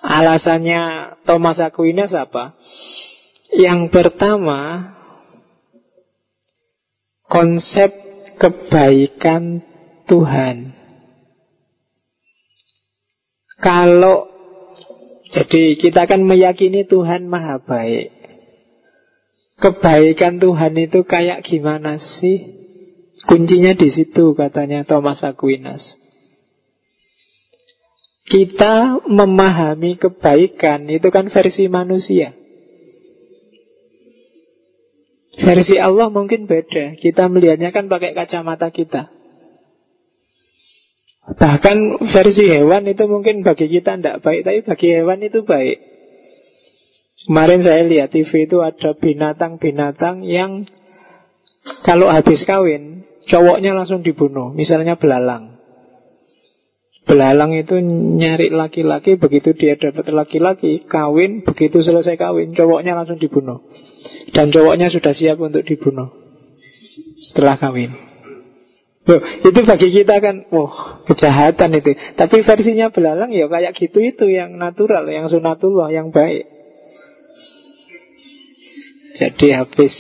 Alasannya Thomas Aquinas apa? Yang pertama, konsep kebaikan Tuhan. Kalau jadi kita kan meyakini Tuhan maha baik. kebaikan Tuhan itu kayak gimana sih? Kuncinya di situ katanya Thomas Aquinas. Kita memahami kebaikan itu kan versi manusia. Versi Allah mungkin beda. Kita melihatnya kan pakai kacamata kita. Bahkan versi hewan itu mungkin bagi kita tidak baik, tapi bagi hewan itu baik. Kemarin saya lihat TV itu ada binatang-binatang yang kalau habis kawin, cowoknya langsung dibunuh. Misalnya belalang. Belalang itu nyari laki-laki, begitu dia dapat laki-laki, kawin, begitu selesai kawin, cowoknya langsung dibunuh. Dan cowoknya sudah siap untuk dibunuh setelah kawin. Loh, itu bagi kita kan, wah kejahatan itu. Tapi versinya belalang ya kayak gitu itu yang natural, yang sunatullah, yang baik. Jadi habis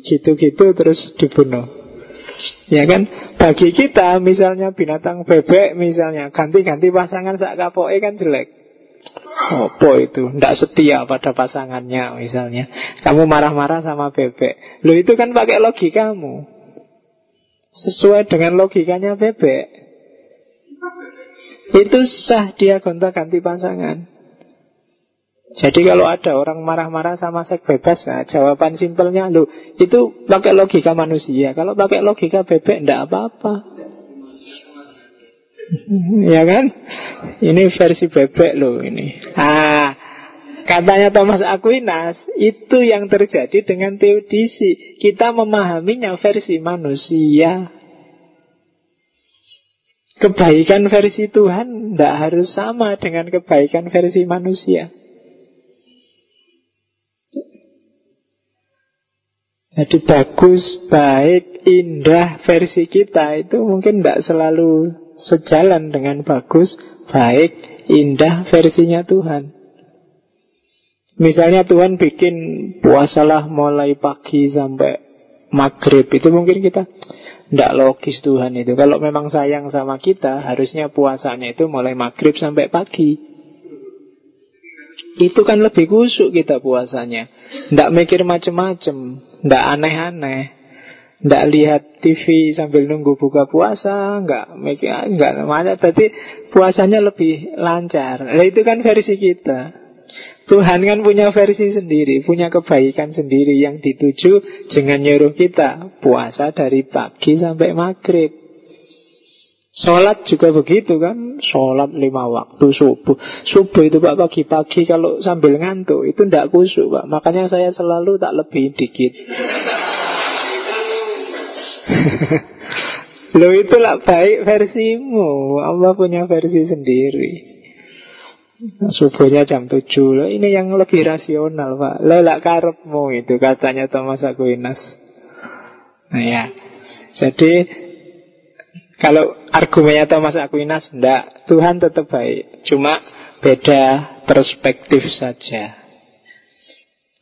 gitu-gitu terus dibunuh. Ya kan, bagi kita misalnya binatang bebek misalnya ganti-ganti pasangan sak kapoke kan jelek. Apa itu? Tidak setia pada pasangannya misalnya. Kamu marah-marah sama bebek. Lo itu kan pakai logikamu. Sesuai dengan logikanya bebek Itu sah dia gonta-ganti pasangan jadi kalau ada orang marah-marah sama seks bebas, nah, jawaban simpelnya lu itu pakai logika manusia. Kalau pakai logika bebek, ndak apa-apa. (laughs) ya kan? Ini versi bebek loh ini. Ah, Katanya Thomas Aquinas, itu yang terjadi dengan teodisi. Kita memahaminya versi manusia. Kebaikan versi Tuhan tidak harus sama dengan kebaikan versi manusia. Jadi bagus, baik, indah versi kita itu mungkin tidak selalu sejalan dengan bagus, baik, indah versinya Tuhan. Misalnya Tuhan bikin puasalah mulai pagi sampai maghrib Itu mungkin kita tidak logis Tuhan itu. Kalau memang sayang sama kita Harusnya puasanya itu mulai maghrib sampai pagi. Itu kan lebih kusuk kita puasanya. Tidak mikir macem-macem Tidak aneh-aneh. Tidak lihat TV sambil nunggu buka puasa Enggak mikir enggak mana Tapi puasanya lebih lancar. Nah itu kan versi kita Tuhan kan punya versi sendiri, punya kebaikan sendiri yang dituju jangan nyuruh kita puasa dari pagi sampai maghrib. Sholat juga begitu kan? Sholat lima waktu subuh. Subuh itu pak pagi-pagi kalau sambil ngantuk Itu tidak kusuk pak. Makanya saya selalu tak lebih dikit. (laughs) Lo itulah baik versimu. Allah punya versi sendiri Subuhnya jam 7 Loh, Ini yang lebih rasional Pak. Lelak karepmu itu katanya Thomas Aquinas. Nah ya. Jadi Kalau argumennya Thomas Aquinas Tidak Tuhan tetap baik. Cuma beda perspektif saja.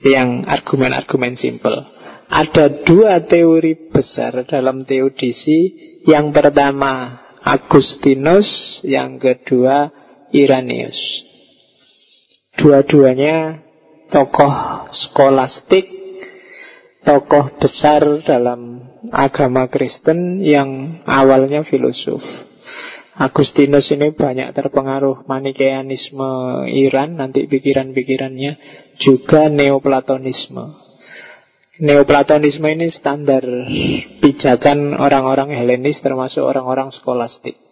Yang argumen-argumen simple Ada dua teori besar dalam teodisi. Yang pertama Agustinus. Yang kedua Iranius Dua-duanya tokoh skolastik, tokoh besar dalam agama Kristen yang awalnya filosof. Agustinus ini banyak terpengaruh Manikeanisme Iran, nanti pikiran-pikirannya, juga Neoplatonisme. Neoplatonisme ini standar pijakan orang-orang Helenis termasuk orang-orang skolastik.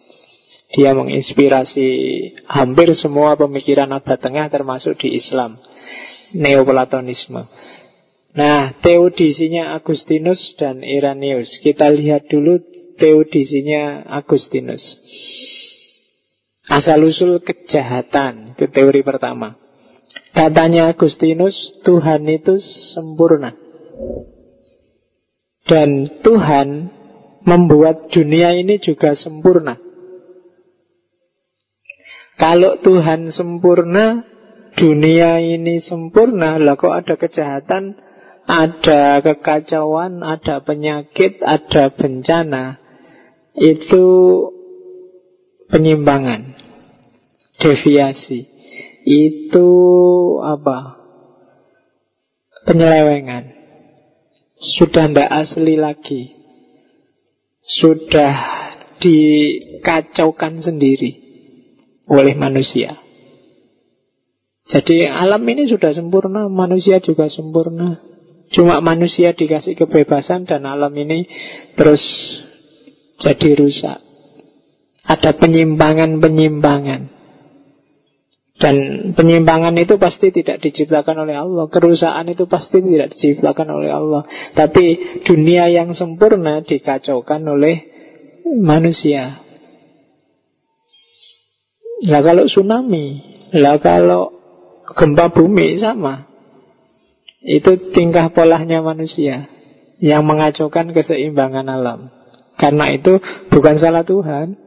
Dia menginspirasi hampir semua pemikiran abad tengah termasuk di Islam. Neoplatonisme. Nah, teodisinya Agustinus dan Iranius. Kita lihat dulu teodisinya Agustinus. Asal-usul kejahatan, itu teori pertama. Katanya Agustinus, Tuhan itu sempurna. Dan Tuhan membuat dunia ini juga sempurna. Kalau Tuhan sempurna, dunia ini sempurna, lah kok ada kejahatan, ada kekacauan, ada penyakit, ada bencana. Itu penyimpangan, deviasi. Itu apa? Penyelewengan. sudah tidak asli lagi. Sudah dikacaukan sendiri oleh manusia. Jadi alam ini sudah sempurna, manusia juga sempurna. Cuma manusia dikasih kebebasan dan alam ini terus jadi rusak. Ada penyimpangan-penyimpangan. Dan penyimpangan itu pasti tidak diciptakan oleh Allah Kerusakan itu pasti tidak diciptakan oleh Allah Tapi dunia yang sempurna dikacaukan oleh manusia Lah kalau tsunami Lah kalau gempa bumi sama. Itu tingkah polahnya manusia Yang mengacaukan keseimbangan alam. Karena itu bukan salah Tuhan.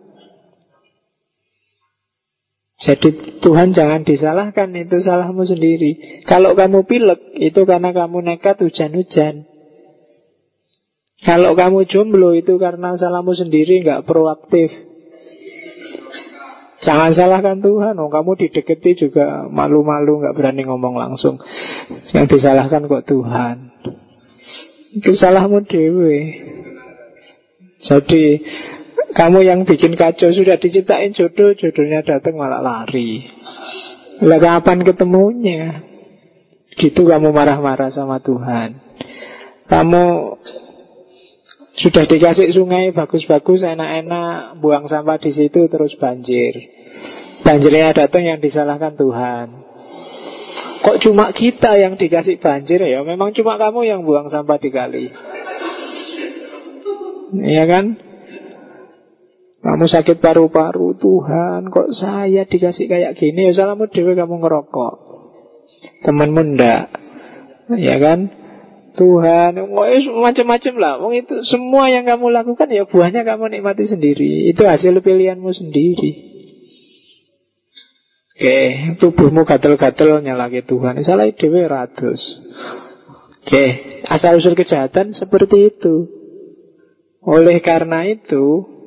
Jadi Tuhan jangan disalahkan Itu salahmu sendiri. Kalau kamu pilek Itu karena kamu nekat hujan-hujan. Kalau kamu jomblo Itu karena salahmu sendiri nggak proaktif Jangan salahkan Tuhan oh, Kamu dideketi juga malu-malu nggak berani ngomong langsung Yang disalahkan kok Tuhan Itu salahmu dewe Jadi kamu yang bikin kacau sudah diciptain jodoh, jodohnya datang malah lari. Lah kapan ketemunya? Gitu kamu marah-marah sama Tuhan. Kamu sudah dikasih sungai bagus-bagus, enak-enak, buang sampah di situ terus banjir. Banjirnya datang yang disalahkan Tuhan. Kok cuma kita yang dikasih banjir ya? Memang cuma kamu yang buang sampah di kali. Iya kan? Kamu sakit paru-paru, Tuhan, kok saya dikasih kayak gini? Ya salahmu dewe kamu ngerokok. Temanmu ndak. Ya kan? Tuhan, macam-macam lah. Wong itu semua yang kamu lakukan ya buahnya kamu nikmati sendiri. Itu hasil pilihanmu sendiri. Oke, tubuhmu gatel-gatel nyalaki Tuhan. Salah dewe ratus. Oke, asal usul kejahatan seperti itu. Oleh karena itu,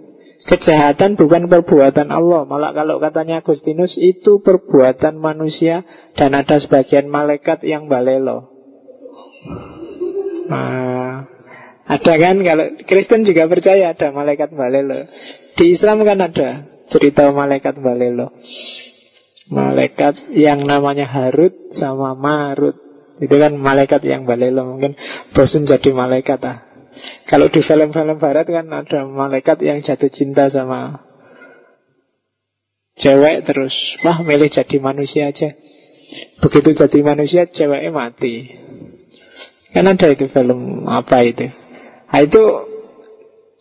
Kejahatan bukan perbuatan Allah Malah kalau katanya Agustinus Itu perbuatan manusia Dan ada sebagian malaikat yang balelo nah, Ada kan? Kalau Kristen juga percaya ada malaikat balelo Di Islam kan ada Cerita malaikat balelo Malaikat yang namanya Harut Sama Marut. Itu kan malaikat yang balelo Mungkin bosan jadi malaikat ah. Kalau di film-film barat kan ada malaikat yang jatuh cinta sama cewek terus. Wah milih jadi manusia aja. Begitu jadi manusia ceweknya mati. Kan ada itu film apa itu? Nah, itu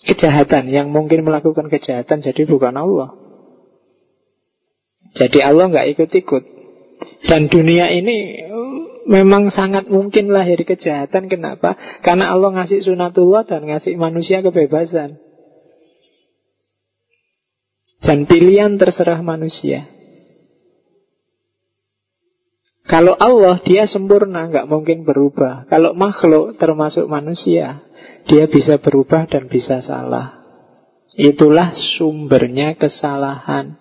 kejahatan yang mungkin melakukan kejahatan jadi bukan Allah. Jadi Allah nggak ikut-ikut. Dan dunia ini memang sangat mungkin lahir kejahatan. Kenapa? Karena Allah ngasih sunatullah dan ngasih manusia kebebasan. Dan pilihan terserah manusia. Kalau Allah dia sempurna, nggak mungkin berubah. Kalau makhluk termasuk manusia, dia bisa berubah dan bisa salah. Itulah sumbernya kesalahan.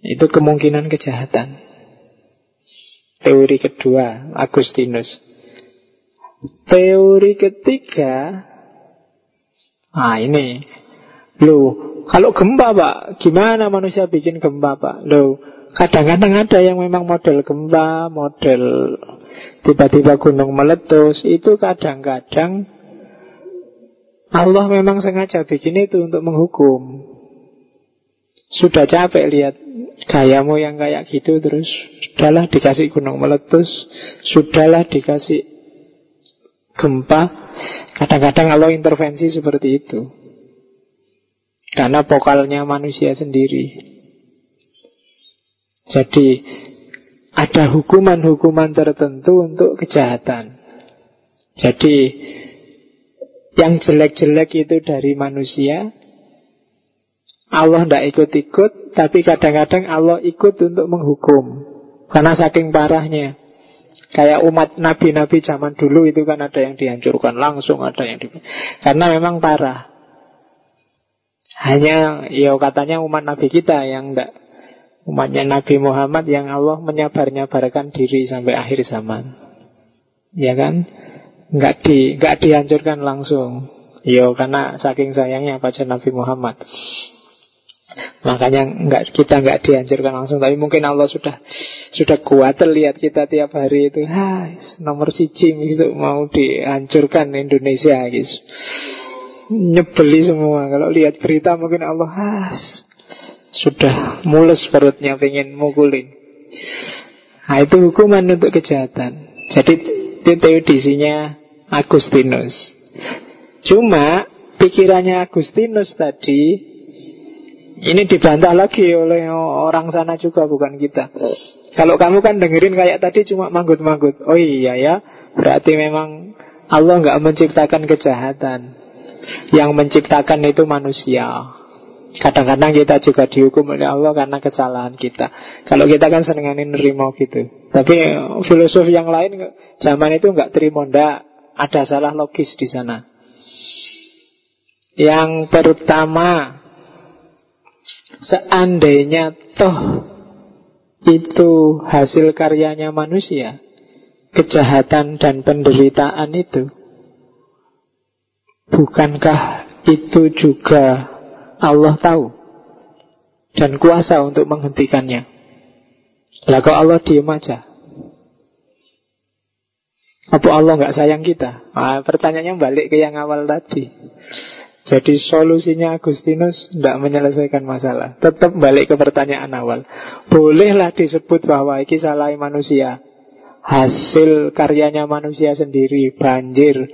Itu kemungkinan kejahatan. Teori kedua, Agustinus. Teori ketiga, ah ini, lo kalau gempa pak, gimana manusia bikin gempa pak? Lo kadang-kadang ada yang memang model gempa, model tiba-tiba gunung meletus, itu kadang-kadang Allah memang sengaja bikin itu untuk menghukum. Sudah capek lihat gayamu yang kayak gitu terus sudahlah dikasih gunung meletus, sudahlah dikasih gempa. Kadang-kadang Allah intervensi seperti itu. Karena pokalnya manusia sendiri. Jadi ada hukuman-hukuman tertentu untuk kejahatan. Jadi yang jelek-jelek itu dari manusia, Allah tidak ikut-ikut, tapi kadang-kadang Allah ikut untuk menghukum. Karena saking parahnya. Kayak umat nabi-nabi zaman dulu itu kan ada yang dihancurkan langsung, ada yang di... Karena memang parah. Hanya, ya katanya umat nabi kita yang tidak Umatnya Nabi Muhammad yang Allah menyabar-nyabarkan diri sampai akhir zaman. Ya kan? nggak di dihancurkan langsung. Yo karena saking sayangnya baca Nabi Muhammad. Makanya nggak kita nggak dihancurkan langsung, tapi mungkin Allah sudah sudah kuat terlihat kita tiap hari itu, ah, nomor siji gitu mau dihancurkan Indonesia gitu. Nyebeli semua kalau lihat berita mungkin Allah ah, sudah mulus perutnya pengen mukulin. Nah itu hukuman untuk kejahatan. Jadi itu teodisinya Agustinus. Cuma pikirannya Agustinus tadi ini dibantah lagi oleh orang sana juga bukan kita. Kalau kamu kan dengerin kayak tadi cuma manggut-manggut. Oh iya ya, berarti memang Allah nggak menciptakan kejahatan. Yang menciptakan itu manusia. Kadang-kadang kita juga dihukum oleh Allah karena kesalahan kita. Kalau kita kan senenganin nerima gitu. Tapi filosof yang lain zaman itu nggak terima ndak ada salah logis di sana. Yang pertama Seandainya toh itu hasil karyanya manusia, kejahatan dan penderitaan itu, bukankah itu juga Allah tahu dan kuasa untuk menghentikannya? Lah kok Allah diem aja? Apa Allah nggak sayang kita? Nah, pertanyaannya balik ke yang awal tadi. Jadi solusinya Agustinus tidak menyelesaikan masalah. Tetap balik ke pertanyaan awal. Bolehlah disebut bahwa ini salah manusia. Hasil karyanya manusia sendiri, banjir,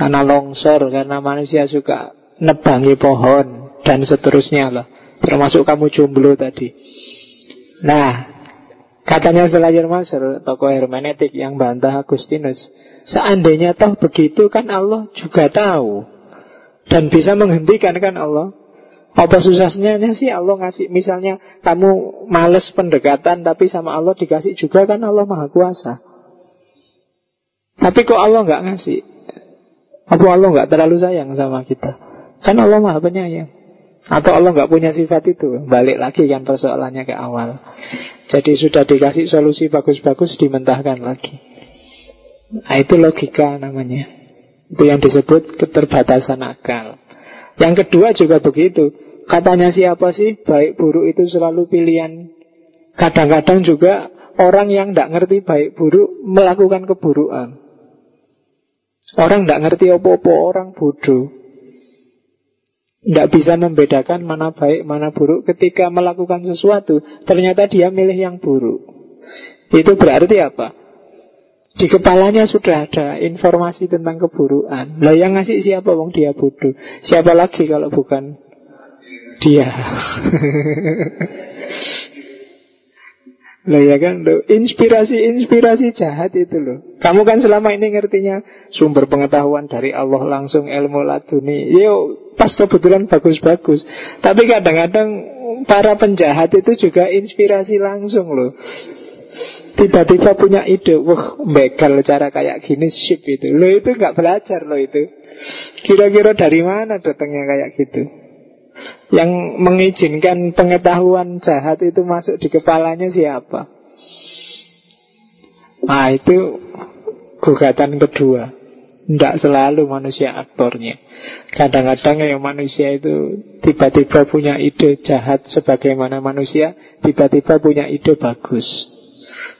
tanah longsor karena manusia suka nebangi pohon dan seterusnya lah. Termasuk kamu jomblo tadi. Nah, katanya Selayar Masr, tokoh hermeneutik yang bantah Agustinus, seandainya toh begitu kan Allah juga tahu. Dan bisa menghentikan kan Allah. Apa susahnya? Sih Allah ngasih Misalnya kamu males pendekatan Tapi sama Allah dikasih juga kan Allah maha kuasa. Tapi kok Allah nggak ngasih? Apa Allah nggak terlalu sayang sama kita? Kan Allah maha penyayang Atau Allah nggak punya sifat itu Balik lagi kan persoalannya ke awal Jadi sudah dikasih solusi bagus-bagus Dimentahkan lagi Nah itu logika namanya itu yang disebut keterbatasan akal. Yang kedua juga begitu. Katanya siapa sih baik buruk itu selalu pilihan. Kadang-kadang juga orang yang tidak ngerti baik buruk melakukan keburukan. Orang tidak ngerti apa-apa, orang bodoh. Tidak bisa membedakan mana baik, mana buruk ketika melakukan sesuatu. Ternyata dia milih yang buruk. Itu berarti apa? Di kepalanya sudah ada informasi tentang keburukan. Lah yang ngasih siapa wong dia bodoh. Siapa lagi kalau bukan dia. (laughs) Lah ya kan lo inspirasi-inspirasi jahat itu loh. Kamu kan selama ini ngertinya sumber pengetahuan dari Allah langsung ilmu laduni. Yo pas kebetulan bagus-bagus. Tapi kadang-kadang para penjahat itu juga inspirasi langsung loh. Tiba-tiba punya ide Wah begal cara kayak gini Sip itu Lo itu nggak belajar lo itu Kira-kira dari mana datangnya kayak gitu Yang mengizinkan pengetahuan jahat itu masuk di kepalanya siapa Nah itu Gugatan kedua Tidak selalu manusia aktornya Kadang-kadang yang manusia itu Tiba-tiba punya ide jahat Sebagaimana manusia Tiba-tiba punya ide bagus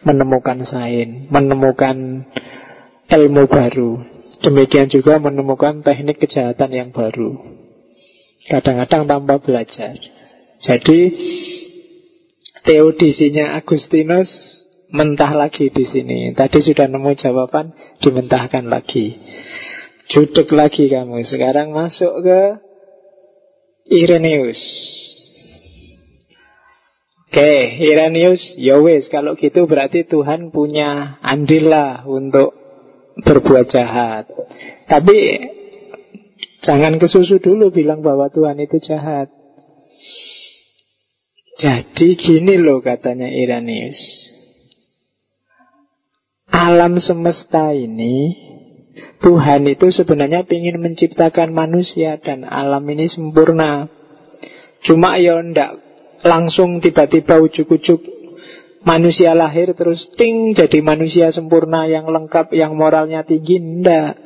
menemukan sains, menemukan ilmu baru. Demikian juga menemukan teknik kejahatan yang baru. Kadang-kadang tanpa belajar. Jadi teodisinya Agustinus mentah lagi di sini. Tadi sudah nemu jawaban, dimentahkan lagi. Judek lagi kamu. Sekarang masuk ke Irenaeus. Oke, okay, Iranius, ya wis kalau gitu berarti Tuhan punya andil lah untuk berbuat jahat. Tapi jangan kesusu dulu bilang bahwa Tuhan itu jahat. Jadi gini loh katanya Iranius. Alam semesta ini Tuhan itu sebenarnya ingin menciptakan manusia dan alam ini sempurna. Cuma ya ndak langsung tiba-tiba ujuk-ujuk manusia lahir terus ting jadi manusia sempurna yang lengkap yang moralnya tinggi ndak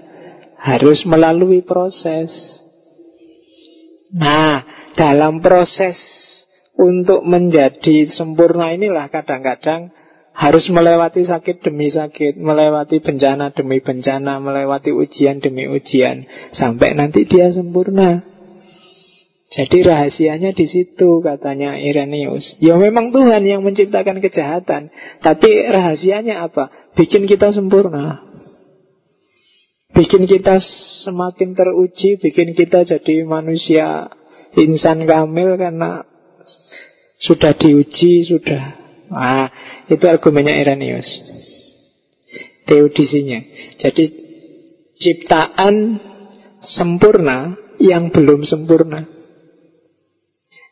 harus melalui proses. Nah, dalam proses untuk menjadi sempurna inilah kadang-kadang harus melewati sakit demi sakit, melewati bencana demi bencana, melewati ujian demi ujian, sampai nanti dia sempurna. Jadi rahasianya di situ katanya Irenius. Ya memang Tuhan yang menciptakan kejahatan, tapi rahasianya apa? Bikin kita sempurna. Bikin kita semakin teruji, bikin kita jadi manusia insan kamil karena sudah diuji, sudah. Ah, itu argumennya Irenius. Teodisinya. Jadi ciptaan sempurna yang belum sempurna.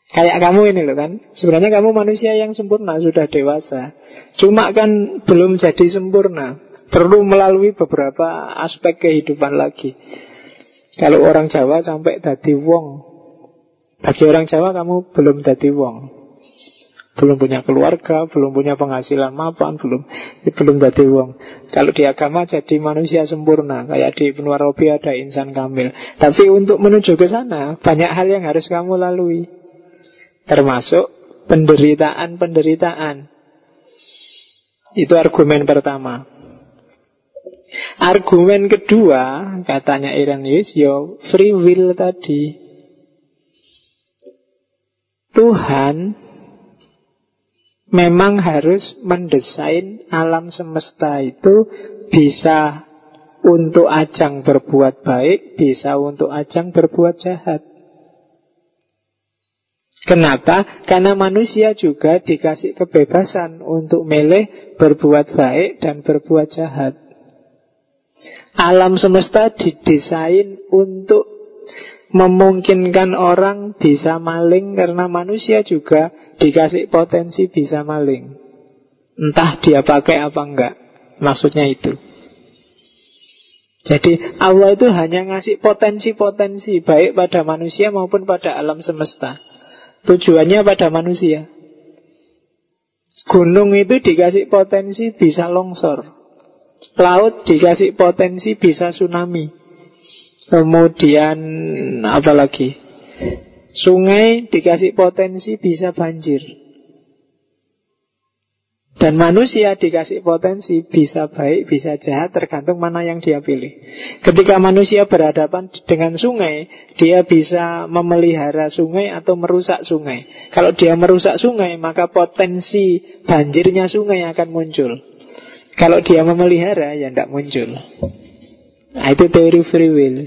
Kayak kamu ini loh kan Sebenarnya kamu manusia yang sempurna Sudah dewasa Cuma kan belum jadi sempurna Perlu melalui beberapa aspek kehidupan lagi Kalau orang Jawa sampai dadi wong Bagi orang Jawa kamu belum dadi wong belum punya keluarga, belum punya penghasilan mapan, belum belum dadi wong. Kalau di agama jadi manusia sempurna, kayak di Ibnu Arabi ada insan kamil. Tapi untuk menuju ke sana banyak hal yang harus kamu lalui. Termasuk penderitaan-penderitaan. Itu argumen pertama. Argumen kedua, katanya Irenaeus, yo free will tadi. Tuhan memang harus mendesain alam semesta itu bisa untuk ajang berbuat baik, bisa untuk ajang berbuat jahat. Kenapa? Karena manusia juga dikasih kebebasan untuk milih berbuat baik dan berbuat jahat. Alam semesta didesain untuk memungkinkan orang bisa maling karena manusia juga dikasih potensi bisa maling. Entah dia pakai apa enggak. Maksudnya itu. Jadi Allah itu hanya ngasih potensi-potensi baik pada manusia maupun pada alam semesta. Tujuannya pada manusia. Gunung itu dikasih potensi bisa longsor. Laut dikasih potensi bisa tsunami. Kemudian apa lagi? Sungai dikasih potensi bisa banjir. Dan manusia dikasih potensi bisa baik, bisa jahat tergantung mana yang dia pilih. Ketika manusia berhadapan dengan sungai, dia bisa memelihara sungai atau merusak sungai. Kalau dia merusak sungai, maka potensi banjirnya sungai akan muncul. Kalau dia memelihara, ya tidak muncul. Nah, itu teori free will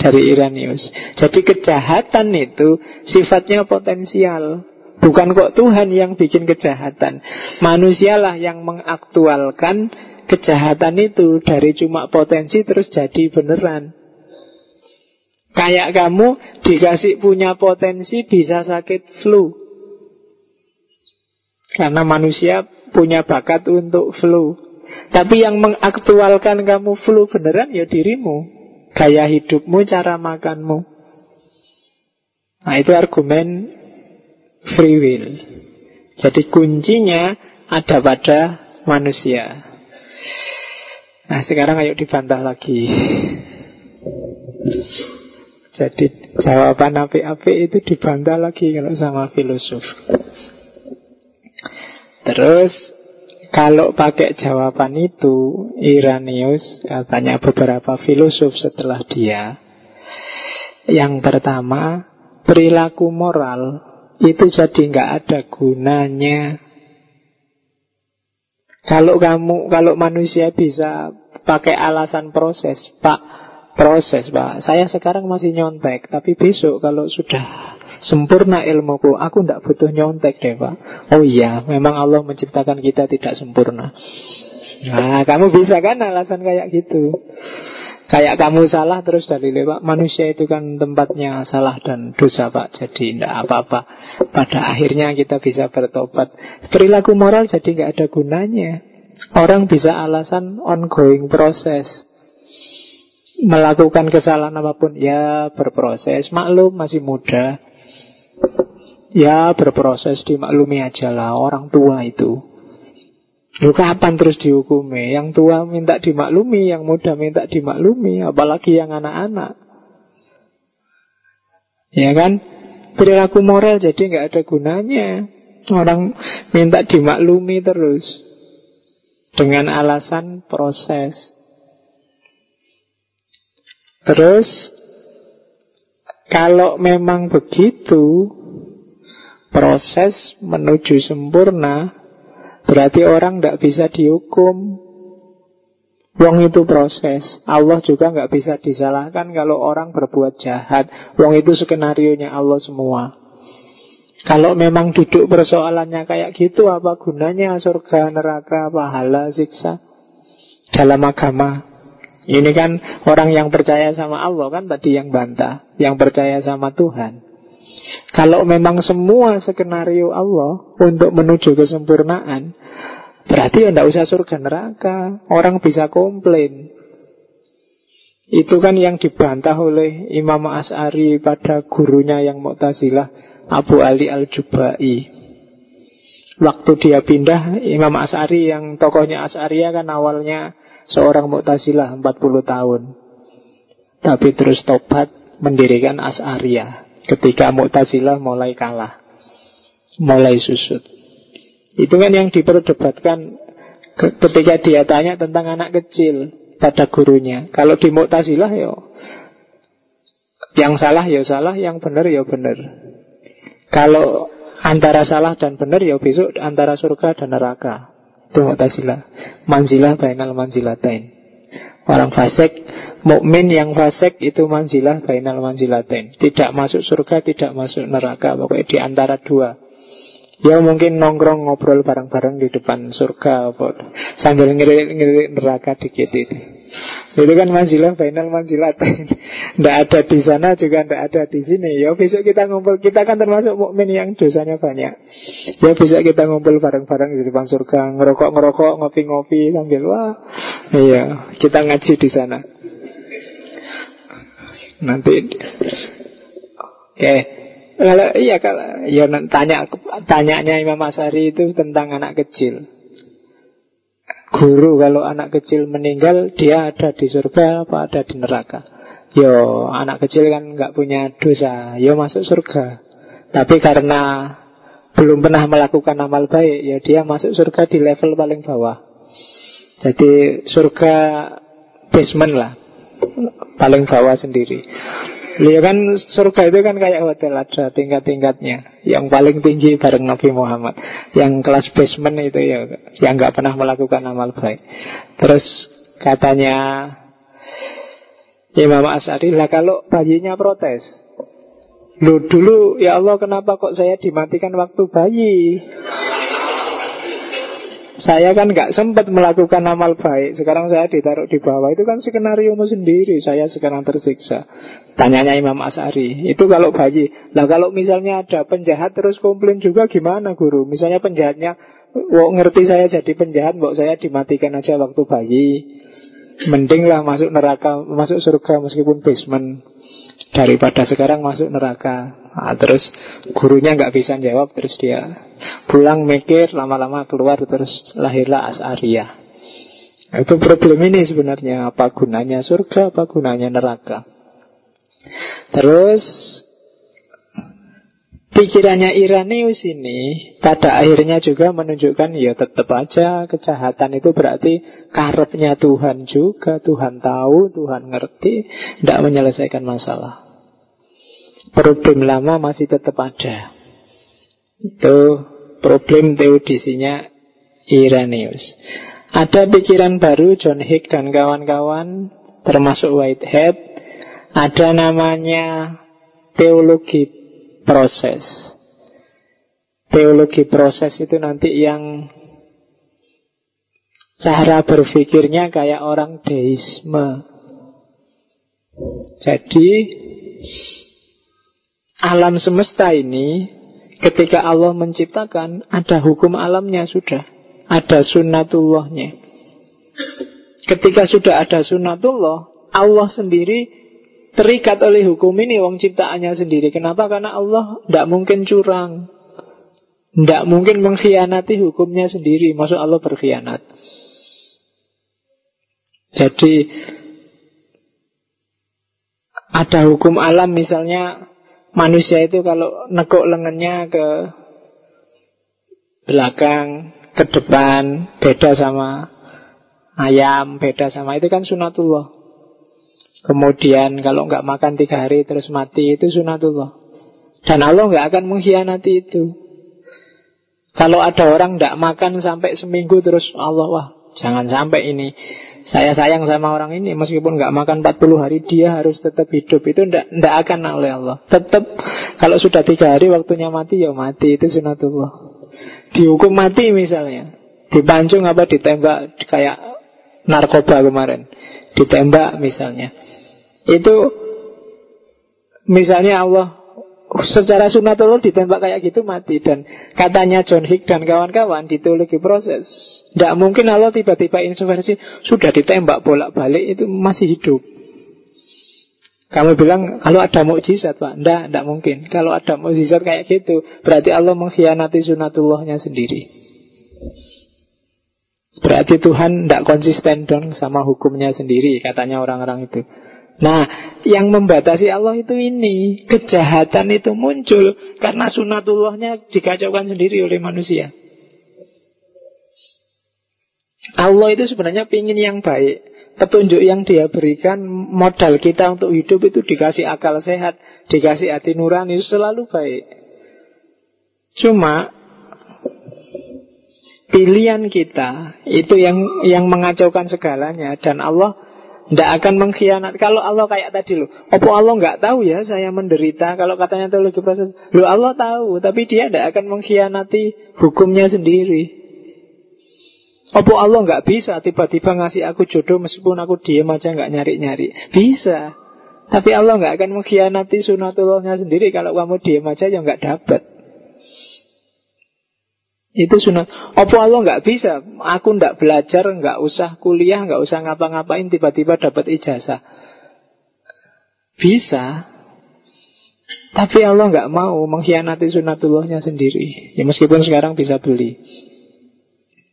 dari Iranius. Jadi kejahatan itu sifatnya potensial. Bukan kok Tuhan yang bikin kejahatan Manusialah yang mengaktualkan kejahatan itu Dari cuma potensi terus jadi beneran Kayak kamu dikasih punya potensi bisa sakit flu Karena manusia punya bakat untuk flu Tapi yang mengaktualkan kamu flu beneran ya dirimu Gaya hidupmu, cara makanmu Nah itu argumen free will. Jadi kuncinya ada pada manusia. Nah sekarang ayo dibantah lagi. Jadi jawaban api-api itu dibantah lagi kalau sama filosof. Terus kalau pakai jawaban itu Iranius katanya beberapa filosof setelah dia Yang pertama Perilaku moral itu jadi nggak ada gunanya. Kalau kamu, kalau manusia bisa pakai alasan proses, Pak, proses, Pak. Saya sekarang masih nyontek, tapi besok kalau sudah sempurna ilmuku, aku tidak butuh nyontek deh, Pak. Oh iya, memang Allah menciptakan kita tidak sempurna. Nah, kamu bisa kan alasan kayak gitu. Kayak kamu salah terus dari lewat. Manusia itu kan tempatnya salah dan dosa pak. Jadi tidak apa-apa. Pada akhirnya kita bisa bertobat. Perilaku moral jadi nggak ada gunanya. Orang bisa alasan ongoing proses. Melakukan kesalahan apa pun Ya berproses. Maklum masih muda Ya berproses dimaklumi aja lah Orang tua itu Lu kapan terus dihukumi? Yang tua minta dimaklumi, yang muda minta dimaklumi, apalagi yang anak-anak. Ya kan? Perilaku moral jadi nggak ada gunanya. Orang minta dimaklumi terus dengan alasan proses. Terus kalau memang begitu proses menuju sempurna Berarti orang tidak bisa dihukum. Wong itu proses Allah juga nggak bisa disalahkan Kalau orang berbuat jahat. Wong itu skenario nya Allah semua. Kalau memang duduk persoalannya kayak gitu Apa gunanya surga, neraka, pahala, siksa? Dalam agama Ini kan orang yang percaya sama Allah kan tadi yang bantah Yang percaya sama Tuhan kalau memang semua skenario Allah untuk menuju kesempurnaan, berarti ya tidak usah surga neraka. Orang bisa komplain. Itu kan yang dibantah oleh Imam As'ari pada gurunya yang Mu'tazilah, Abu Ali Al-Jubai. Waktu dia pindah, Imam As'ari yang tokohnya As'ariyah kan awalnya seorang Mu'tazilah 40 tahun. Tapi terus tobat mendirikan As'ariyah. Ketika Mu'tazilah mulai kalah. Mulai susut. Itu kan yang diperdebatkan Ketika dia tanya tentang anak kecil Pada gurunya. Kalau di Mu'tazilah ya Yang salah ya salah. Yang benar ya benar. Kalau antara salah dan benar Ya besok antara surga dan neraka Itu Mu'tazilah Manzilah bainal manzilatain Orang fasik, mukmin yang fasik itu manzilah bainal manzilatain. Tidak masuk surga, tidak masuk neraka, pokoknya di antara dua. Ya mungkin nongkrong ngobrol bareng-bareng di depan surga sambil ngelirik-ngelirik neraka dikit itu. Itu kan manjilah final manjilah Tidak (laughs) ada di sana juga tidak ada di sini. Ya besok kita ngumpul Kita kan termasuk mukmin yang dosanya banyak. Ya besok kita ngumpul bareng-bareng di depan surga Ngerokok-ngerokok, ngopi-ngopi Sambil wah Iya, kita ngaji di sana. Nanti Oke kalau iya kalau ya tanya tanyanya Imam Asari itu tentang anak kecil guru kalau anak kecil meninggal dia ada di surga apa ada di neraka? Yo anak kecil kan nggak punya dosa yo masuk surga. Tapi karena belum pernah melakukan amal baik ya dia masuk surga di level paling bawah. Jadi surga basement lah paling bawah sendiri Lihat kan surga itu kan kayak hotel ada tingkat-tingkatnya. Yang paling tinggi bareng Nabi Muhammad. Yang kelas basement itu ya yang nggak pernah melakukan amal baik. Terus katanya Imam As'adi lah kalau bayinya protes. Lu dulu ya Allah kenapa kok saya dimatikan waktu bayi? Saya kan nggak sempat melakukan amal baik. Sekarang saya ditaruh di bawah. Itu kan skenario sendiri. Saya sekarang tersiksa. Tanyanya Imam As'ari Itu kalau bayi. Lah kalau misalnya ada penjahat terus komplain juga gimana guru? Misalnya penjahatnya Wok ngerti saya jadi penjahat Wok saya dimatikan aja waktu bayi. Mending lah masuk neraka Masuk surga meskipun basement Daripada sekarang masuk neraka. Nah, Terus gurunya nggak bisa jawab Terus dia pulang mikir Lama-lama keluar terus lahirlah As'ariyah nah, Itu problem ini sebenarnya. Apa gunanya surga, apa gunanya neraka? Terus Pikirannya Iranius ini pada akhirnya juga menunjukkan ya tetap aja kejahatan itu berarti karepnya Tuhan juga, Tuhan tahu, Tuhan ngerti, tidak menyelesaikan masalah problem lama masih tetap ada. Itu problem teodisinya Iranius. Ada pikiran baru John Hick dan kawan-kawan termasuk Whitehead. Ada namanya teologi proses. Teologi proses itu nanti yang cara berpikirnya kayak orang deisme. Jadi alam semesta ini ketika Allah menciptakan ada hukum alamnya sudah, ada sunnatullahnya. Ketika sudah ada sunnatullah, Allah sendiri terikat oleh hukum ini wong ciptaannya sendiri. Kenapa? Karena Allah tidak mungkin curang. Tidak mungkin mengkhianati hukumnya sendiri Masuk Allah berkhianat Jadi Ada hukum alam misalnya Manusia itu kalau neguk lengannya ke belakang, ke depan, beda sama ayam, beda sama itu kan sunatullah. Kemudian kalau nggak makan tiga hari terus mati itu sunatullah. Dan Allah nggak akan mengkhianati itu. Kalau ada orang tidak makan sampai seminggu terus Allah wah jangan sampai ini saya sayang sama orang ini meskipun nggak makan 40 hari dia harus tetap hidup. Itu tidak tidak akan oleh Allah. Tetap kalau sudah tiga hari waktunya mati ya mati. Itu sunatullah. Dihukum mati misalnya. Dipancung apa ditembak kayak narkoba kemarin. Ditembak misalnya. Itu misalnya Allah secara sunatullah ditembak kayak gitu mati. Dan katanya John Hick dan kawan-kawan di teologi proses. Tidak mungkin Allah tiba-tiba intervensi sudah ditembak bolak-balik itu masih hidup. Kamu bilang kalau ada mukjizat pak. Tidak, tidak mungkin. Kalau ada mukjizat kayak gitu Berarti Allah mengkhianati sunatullahnya sendiri. Berarti Tuhan tidak konsisten dong sama hukumnya sendiri Katanya orang-orang itu Nah, yang membatasi Allah itu ini. Kejahatan itu muncul Karena sunatullahnya dikacaukan sendiri oleh manusia. Allah itu sebenarnya ingin yang baik. Petunjuk yang dia berikan Modal kita untuk hidup itu Dikasih akal sehat Dikasih hati nurani selalu baik. Cuma Pilihan kita Itu yang yang mengacaukan segalanya Dan Allah tidak akan mengkhianat. Kalau Allah kayak tadi loh. Apa Allah nggak tahu ya saya menderita? Kalau katanya teologi proses. Loh Allah tahu. Tapi dia tidak akan mengkhianati hukumnya sendiri. Apa Allah nggak bisa tiba-tiba ngasih aku jodoh meskipun aku diem aja nggak nyari-nyari? Bisa. Tapi Allah nggak akan mengkhianati sunatullahnya sendiri kalau kamu diem aja ya nggak dapat. Itu sunat. Apa Allah nggak bisa? Aku nggak belajar, nggak usah kuliah, nggak usah ngapa-ngapain, tiba-tiba dapat ijazah. Bisa. Tapi Allah nggak mau mengkhianati sunatullahnya sendiri. Ya meskipun sekarang bisa beli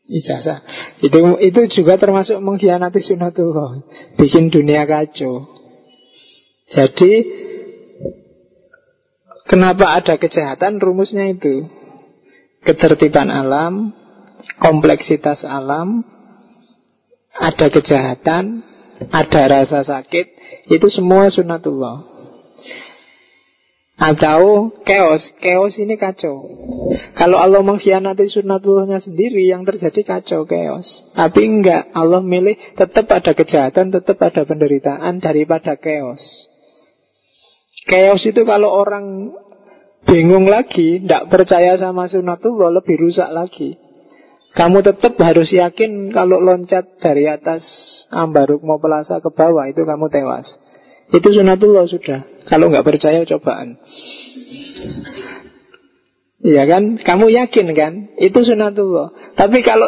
ijazah. Itu itu juga termasuk mengkhianati sunatullah, bikin dunia kacau. Jadi kenapa ada kejahatan? Rumusnya itu ketertiban alam, kompleksitas alam, ada kejahatan, ada rasa sakit, itu semua sunatullah. Atau chaos, chaos ini kacau. Kalau Allah mengkhianati sunatullahnya sendiri, yang terjadi kacau, chaos. Tapi enggak, Allah milih tetap ada kejahatan, tetap ada penderitaan daripada chaos. Chaos itu kalau orang bingung lagi, tidak percaya sama sunatullah, lebih rusak lagi. Kamu tetap harus yakin kalau loncat dari atas ambaruk mau pelasa ke bawah itu kamu tewas. Itu sunatullah sudah. Kalau nggak percaya cobaan. Iya kan? Kamu yakin kan? Itu sunatullah. Tapi kalau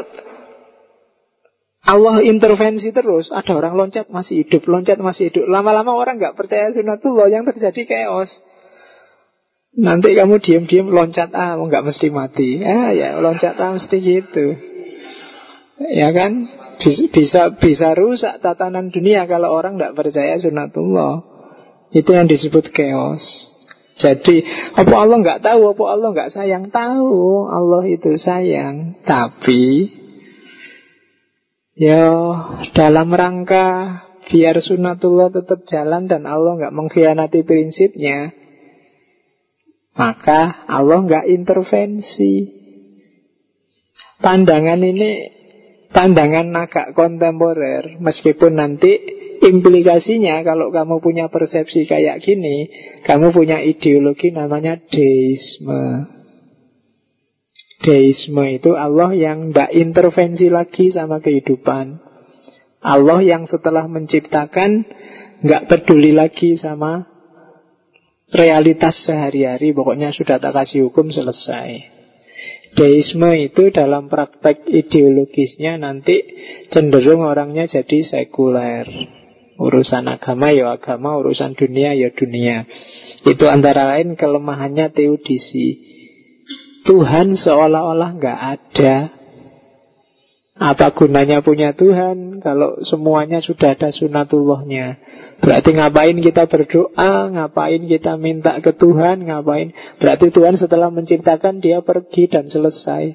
Allah intervensi terus, ada orang loncat masih hidup, loncat masih hidup. Lama-lama orang nggak percaya sunatullah yang terjadi chaos. Nanti kamu diam-diam loncat ah, nggak mesti mati. Ah ya loncat ah mesti gitu. Ya kan? Bisa bisa rusak tatanan dunia kalau orang nggak percaya sunatullah. Itu yang disebut chaos. Jadi apa Allah nggak tahu, apa Allah nggak sayang tahu, Allah itu sayang. Tapi ya dalam rangka biar sunatullah tetap jalan dan Allah nggak mengkhianati prinsipnya, maka Allah nggak intervensi. Pandangan ini pandangan agak kontemporer, meskipun nanti implikasinya kalau kamu punya persepsi kayak gini, kamu punya ideologi namanya deisme. Deisme itu Allah yang tidak intervensi lagi sama kehidupan. Allah yang setelah menciptakan nggak peduli lagi sama realitas sehari-hari pokoknya sudah tak kasih hukum selesai. Deisme itu dalam praktek ideologisnya nanti cenderung orangnya jadi sekuler. Urusan agama ya agama, urusan dunia ya dunia. Itu antara lain kelemahannya teodisi. Tuhan seolah-olah nggak ada. Apa gunanya punya Tuhan kalau semuanya sudah ada sunatullahnya? Berarti ngapain kita berdoa, ngapain kita minta ke Tuhan, ngapain? Berarti Tuhan setelah menciptakan dia pergi dan selesai.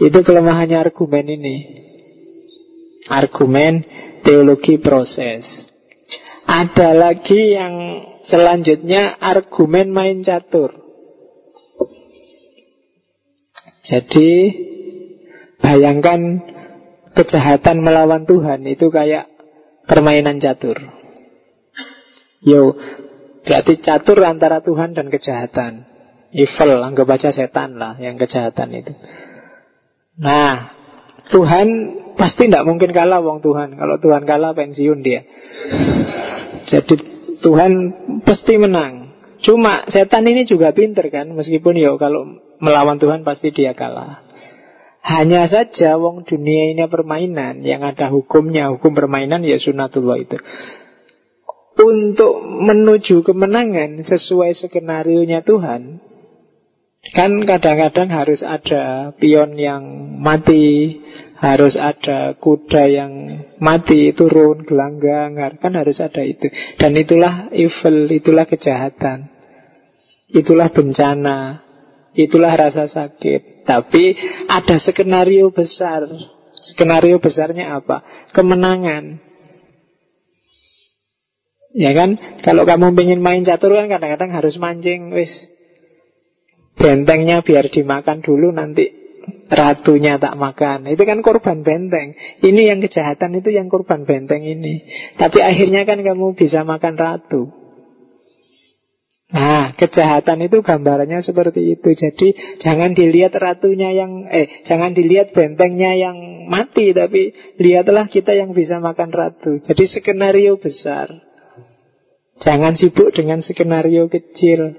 Itu kelemahannya argumen ini. Argumen teologi proses. Ada lagi yang selanjutnya argumen main catur. Jadi Bayangkan kejahatan melawan Tuhan itu kayak permainan catur. Yo, berarti catur antara Tuhan dan kejahatan. Evil, anggap aja setan lah yang kejahatan itu. Nah, Tuhan pasti tidak mungkin kalah wong Tuhan. Kalau Tuhan kalah pensiun dia. Jadi Tuhan pasti menang. Cuma setan ini juga pinter kan, meskipun yo kalau melawan Tuhan pasti dia kalah. Hanya saja wong dunia ini permainan yang ada hukumnya, hukum permainan ya sunatullah itu. Untuk menuju kemenangan sesuai skenario nya Tuhan, kan kadang-kadang harus ada pion yang mati, harus ada kuda yang mati turun gelanggang, kan harus ada itu. Dan itulah evil, itulah kejahatan. Itulah bencana, itulah rasa sakit. Tapi ada skenario besar. Skenario besarnya apa? Kemenangan. Ya kan? Kalau kamu ingin main catur kan kadang-kadang harus mancing, wis. Bentengnya biar dimakan dulu nanti ratunya tak makan. Itu kan korban benteng. Ini yang kejahatan itu yang korban benteng ini. Tapi akhirnya kan kamu bisa makan ratu. Nah, kejahatan itu gambarannya seperti itu. Jadi jangan dilihat ratunya yang eh jangan dilihat bentengnya yang mati tapi lihatlah kita yang bisa makan ratu. Jadi skenario besar. Jangan sibuk dengan skenario kecil.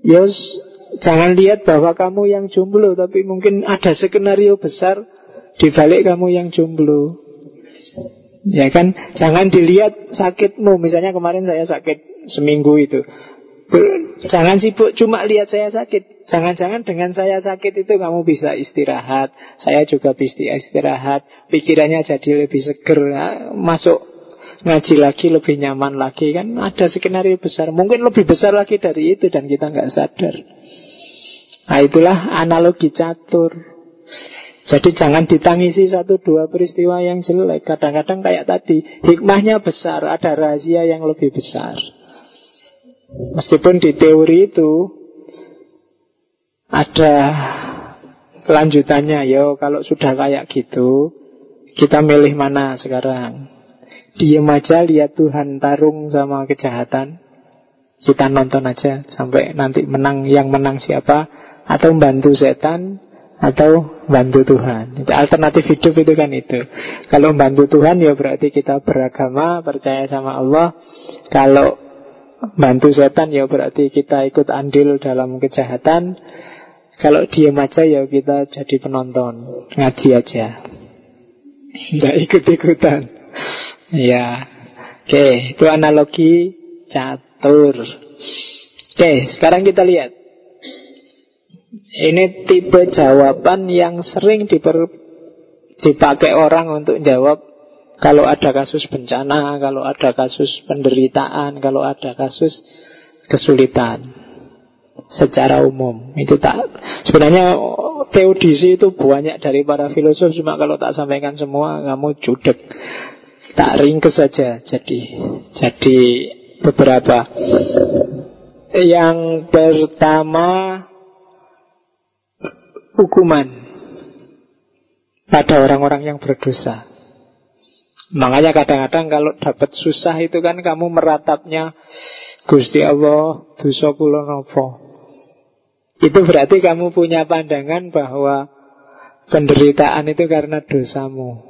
Yos, jangan lihat bahwa kamu yang jomblo tapi mungkin ada skenario besar di balik kamu yang jomblo. Ya kan, jangan dilihat sakitmu. Misalnya kemarin saya sakit seminggu itu. Jangan sibuk cuma lihat saya sakit. Jangan-jangan dengan saya sakit itu kamu bisa istirahat. Saya juga bisa istirahat. Pikirannya jadi lebih seger. Ya. Masuk ngaji lagi lebih nyaman lagi kan ada skenario besar. Mungkin lebih besar lagi dari itu dan kita nggak sadar. Nah itulah analogi catur. Jadi jangan ditangisi satu dua peristiwa yang jelek. Kadang-kadang kayak tadi, hikmahnya besar, ada rahasia yang lebih besar. Meskipun di teori itu ada kelanjutannya yo kalau sudah kayak gitu kita milih mana sekarang? Diem aja lihat Tuhan tarung sama kejahatan. Kita nonton aja Sampai nanti menang Yang menang siapa Atau bantu setan Atau bantu Tuhan. Itu Alternatif hidup itu kan itu. Kalau bantu Tuhan ya berarti kita beragama Percaya sama Allah. Kalau bantu setan ya berarti kita ikut andil dalam kejahatan. Kalau diam aja ya kita jadi penonton, ngaji aja. Tidak ikut-ikutan. Ya. Oke, itu analogi catur. Oke, sekarang kita lihat. Ini tipe jawaban yang sering diper, dipakai orang untuk jawab kalau ada kasus bencana, kalau ada kasus penderitaan, kalau ada kasus kesulitan secara umum. Itu tak sebenarnya teodisi itu banyak dari para filosof cuma kalau tak sampaikan semua kamu judek. Tak ringkes saja. Jadi jadi beberapa. Yang pertama hukuman pada orang-orang yang berdosa Makanya kadang-kadang kalau dapat susah itu kan kamu meratapnya Gusti Allah dosa kula napa. Itu berarti kamu punya pandangan bahwa penderitaan itu karena dosamu.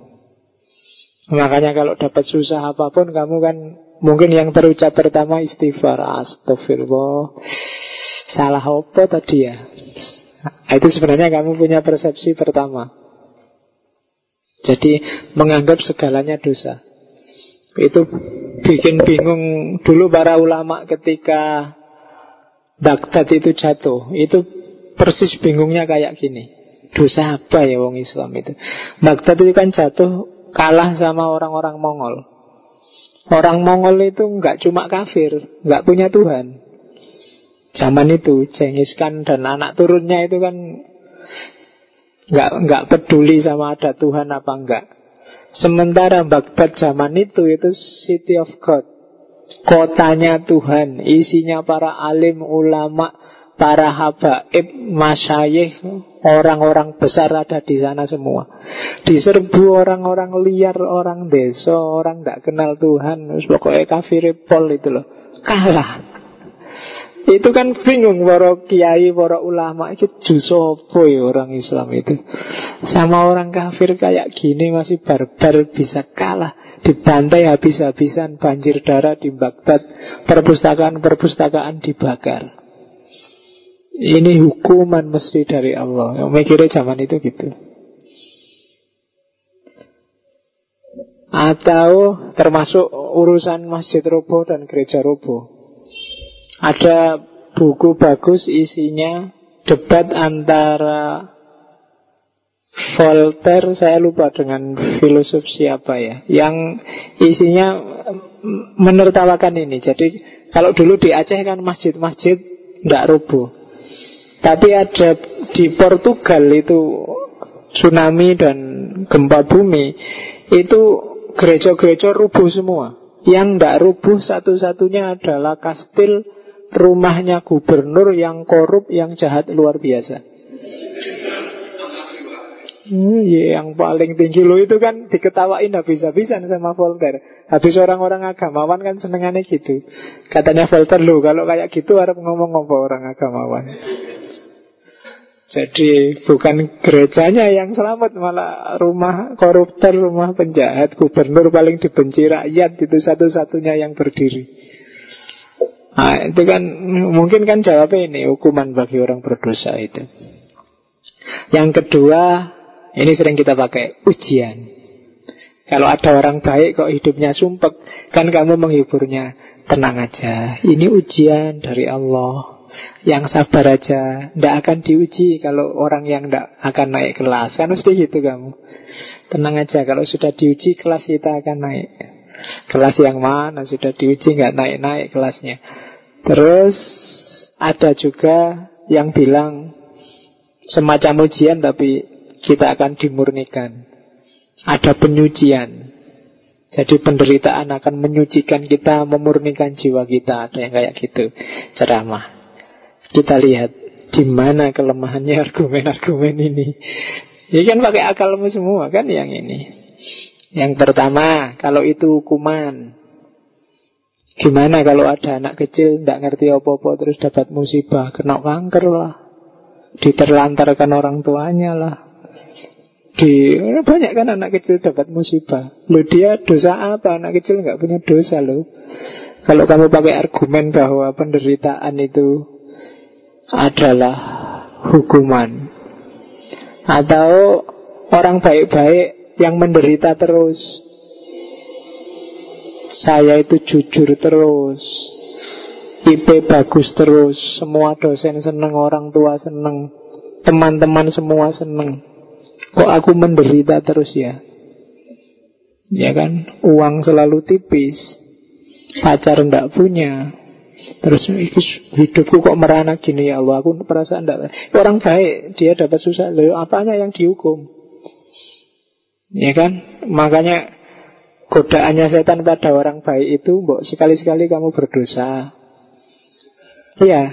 Makanya kalau dapat susah apa pun kamu kan mungkin yang terucap pertama istighfar astagfirullah. Salah apa tadi ya? Itu sebenarnya kamu punya persepsi pertama. Jadi menganggap segalanya dosa. Itu bikin bingung dulu para ulama ketika Baghdad itu jatuh. Itu persis bingungnya kayak gini. Dosa apa ya wong Islam itu? Baghdad itu kan jatuh Kalah sama orang-orang Mongol. Orang Mongol itu nggak cuma kafir nggak punya Tuhan. Zaman itu Genghis Khan dan anak turunnya itu kan nggak nggak peduli sama ada Tuhan apa enggak. Sementara Baghdad zaman itu itu city of God, kotanya Tuhan, isinya para alim ulama, para habaib, masyayikh, orang-orang besar ada di sana semua. Diserbu orang-orang liar, orang desa, orang tidak kenal Tuhan, pokoknya kafir pol itu loh. Kalah. Itu kan bingung para kiai, para ulama itu jusopo ya orang Islam itu. Sama orang kafir kayak gini masih barbar bisa kalah. Dibantai habis-habisan banjir darah di Baghdad. Perpustakaan-perpustakaan dibakar. Ini hukuman mesti dari Allah. Yang mikirnya zaman itu gitu. Atau termasuk urusan masjid roboh dan gereja roboh. Ada buku bagus isinya debat antara Voltaire, saya lupa dengan filosof siapa ya, yang isinya menertawakan ini. Jadi kalau dulu di Aceh kan masjid-masjid tidak rubuh, tapi ada di Portugal itu tsunami dan gempa bumi itu gereja-gereja rubuh semua. Yang tidak rubuh satu-satunya adalah kastil rumahnya gubernur yang korup, yang jahat luar biasa. Hmm, ya, yang paling tinggi lo itu kan diketawain habis-habisan sama Voltaire. Habis orang-orang agamawan kan senengannya gitu. Katanya Voltaire lo kalau kayak gitu harap ngomong ngomong orang agamawan. Jadi bukan gerejanya yang selamat malah rumah koruptor, rumah penjahat, gubernur paling dibenci rakyat itu satu-satunya yang berdiri. Nah, itu kan mungkin kan jawabnya ini hukuman bagi orang berdosa itu. Yang kedua, ini sering kita pakai ujian. Kalau ada orang baik kok hidupnya sumpek, kan kamu menghiburnya. Tenang aja, ini ujian dari Allah. Yang sabar aja, tidak akan diuji kalau orang yang tidak akan naik kelas. Kan mesti gitu kamu. Tenang aja, kalau sudah diuji kelas kita akan naik. Kelas yang mana sudah diuji nggak naik-naik kelasnya. Terus ada juga yang bilang semacam ujian tapi kita akan dimurnikan. Ada penyucian. Jadi penderitaan akan menyucikan kita, memurnikan jiwa kita. Ada yang kayak gitu. Ceramah. Kita lihat di mana kelemahannya argumen-argumen ini. Ini kan pakai akalmu semua kan yang ini. Yang pertama, kalau itu hukuman, Gimana kalau ada anak kecil tidak ngerti apa-apa terus dapat musibah, kena kanker lah, diterlantarkan orang tuanya lah. Di banyak kan anak kecil dapat musibah. Lo dia dosa apa? Anak kecil nggak punya dosa lo. Kalau kamu pakai argumen bahwa penderitaan itu adalah hukuman atau orang baik-baik yang menderita terus saya itu jujur terus. IP bagus terus. Semua dosen seneng, orang tua seneng. Teman-teman semua seneng. Kok aku menderita terus ya? Ya kan? Uang selalu tipis. Pacar ndak punya. Terus hidupku kok merana gini? Ya Allah Aku perasaan ndak Orang baik dia dapat susah. Lalu apanya yang dihukum? Ya kan? Makanya Godaannya setan pada orang baik itu Mbok sekali-sekali kamu berdosa Iya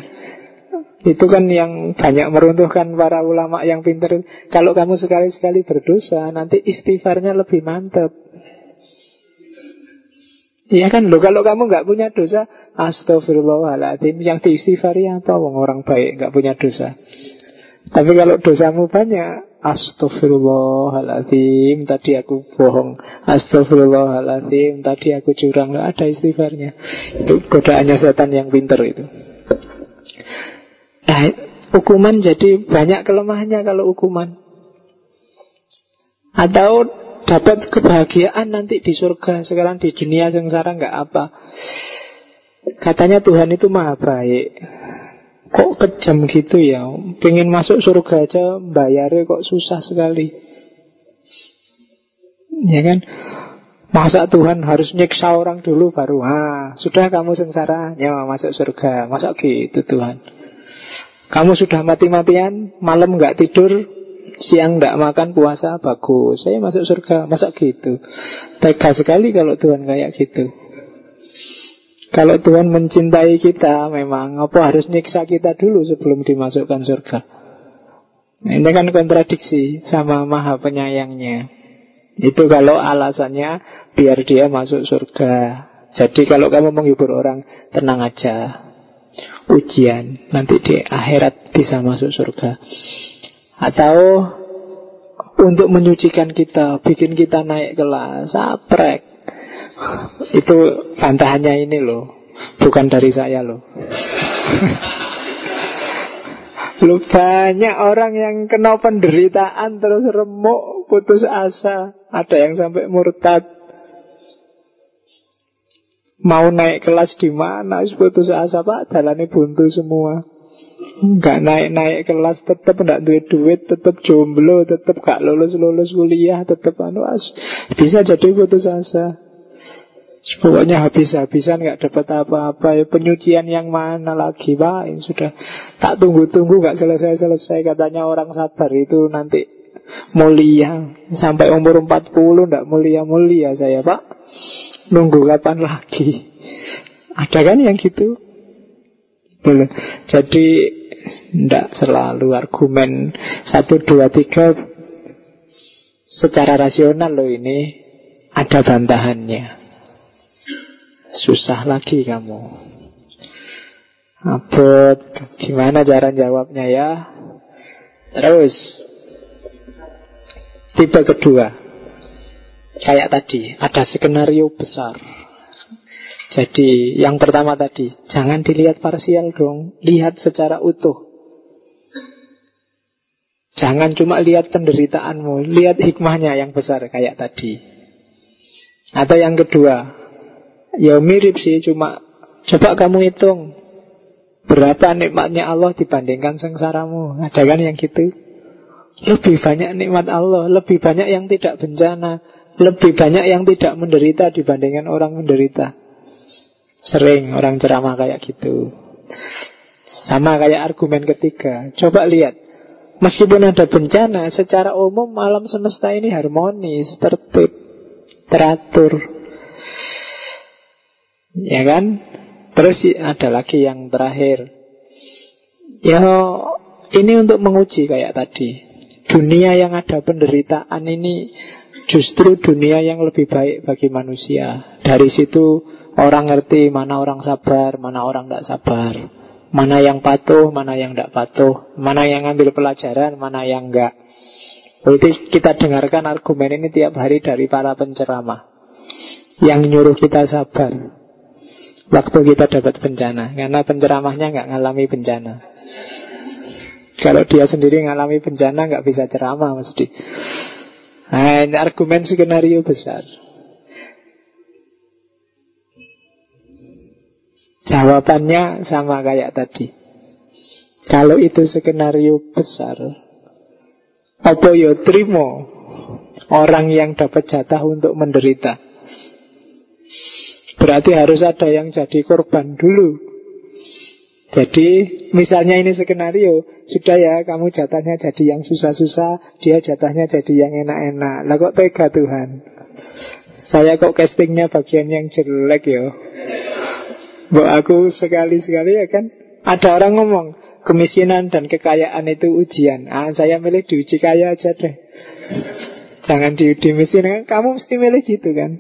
Itu kan yang banyak meruntuhkan para ulama yang pintar Kalau kamu sekali-sekali berdosa Nanti istighfarnya lebih mantap Iya kan lo kalau kamu nggak punya dosa, astagfirullahaladzim. Yang diistighfari apa? Orang baik nggak punya dosa. Tapi kalau dosamu banyak, Astagfirullahaladzim Tadi aku bohong. Astagfirullahaladzim Tadi aku curang. Nggak ada istighfarnya. Itu godaannya setan yang pinter itu. Nah Hukuman jadi banyak kelemahannya Kalau hukuman. Atau dapat kebahagiaan nanti di surga. Sekarang di dunia sengsara nggak apa. Katanya Tuhan itu maha baik Kok kejam gitu ya? Pengen masuk surga aja Bayarnya kok susah sekali. Ya kan? Masa Tuhan harus nyiksa orang dulu baru ah sudah kamu sengsara ya masuk surga. Masa gitu Tuhan? Kamu sudah mati-matian malam nggak tidur siang nggak makan puasa bagus. Saya masuk surga masa gitu? Tega sekali kalau Tuhan kayak gitu kalau Tuhan mencintai kita memang apa harus nyiksa kita dulu sebelum dimasukkan surga. Nah, ini kan kontradiksi sama maha penyayangnya. Itu kalau alasannya biar dia masuk surga. Jadi kalau kamu menghibur orang, tenang aja. Ujian, nanti di akhirat bisa masuk surga. Atau untuk menyucikan kita, bikin kita naik kelas, saprek. Itu bantahannya ini loh Bukan dari saya loh (laughs) Lu banyak orang yang kena penderitaan terus remuk, putus asa. Ada yang sampai murtad. Mau naik kelas di mana? Putus asa pak, jalannya buntu semua. Enggak naik-naik kelas tetap enggak duit duit tetap jomblo tetap gak lulus lulus kuliah tetap anu bisa jadi putus asa Pokoknya habis-habisan nggak dapat apa-apa. Ya Penyucian yang mana lagi Pak? Ini sudah tak tunggu-tunggu nggak selesai-selesai. Katanya orang sabar itu nanti mulia. Sampai umur 40 nggak mulia-mulia saya Pak. Nunggu kapan lagi? Ada kan yang gitu? Boleh. Jadi tidak selalu argumen Satu, dua, tiga. Secara rasional loh ini Ada bantahannya Susah lagi kamu. Abot Gimana cara jawabnya ya? Terus Tipe kedua. Kayak tadi Ada skenario besar. Jadi yang pertama tadi Jangan dilihat parsial dong Lihat secara utuh. Jangan cuma lihat penderitaanmu Lihat hikmahnya yang besar kayak tadi. Atau yang kedua Ya mirip sih, cuma coba kamu hitung berapa nikmatnya Allah dibandingkan sengsaramu. Ada kan yang gitu? Lebih banyak nikmat Allah, lebih banyak yang tidak bencana, lebih banyak yang tidak menderita dibandingkan orang menderita. Sering orang ceramah kayak gitu. Sama kayak argumen ketiga. Coba lihat, meskipun ada bencana, secara umum alam semesta ini harmonis, tertib, teratur. Ya kan? Terus ada lagi yang terakhir. Ya ini untuk menguji kayak tadi. Dunia yang ada penderitaan ini justru dunia yang lebih baik bagi manusia. Dari situ orang ngerti mana orang sabar, mana orang tidak sabar. Mana yang patuh, mana yang tidak patuh. Mana yang ngambil pelajaran, mana yang enggak. Berarti kita dengarkan argumen ini tiap hari dari para penceramah. Yang nyuruh kita sabar waktu kita dapat bencana karena penceramahnya nggak ngalami bencana. Kalau dia sendiri ngalami bencana nggak bisa ceramah mesti. Nah, ini argumen skenario besar. Jawabannya sama kayak tadi. Kalau itu skenario besar, apa yo trimo orang yang dapat jatah untuk menderita. Berarti harus ada yang jadi korban dulu. Jadi misalnya ini skenario Sudah ya kamu jatahnya jadi yang susah-susah Dia jatahnya jadi yang enak-enak. Lah kok tega Tuhan? Saya kok castingnya bagian yang jelek ya. Bu aku sekali-sekali ya kan? Ada orang ngomong Kemiskinan dan kekayaan itu ujian. Ah, Saya milih diuji kaya aja deh Jangan diuji miskin Kamu mesti milih gitu kan?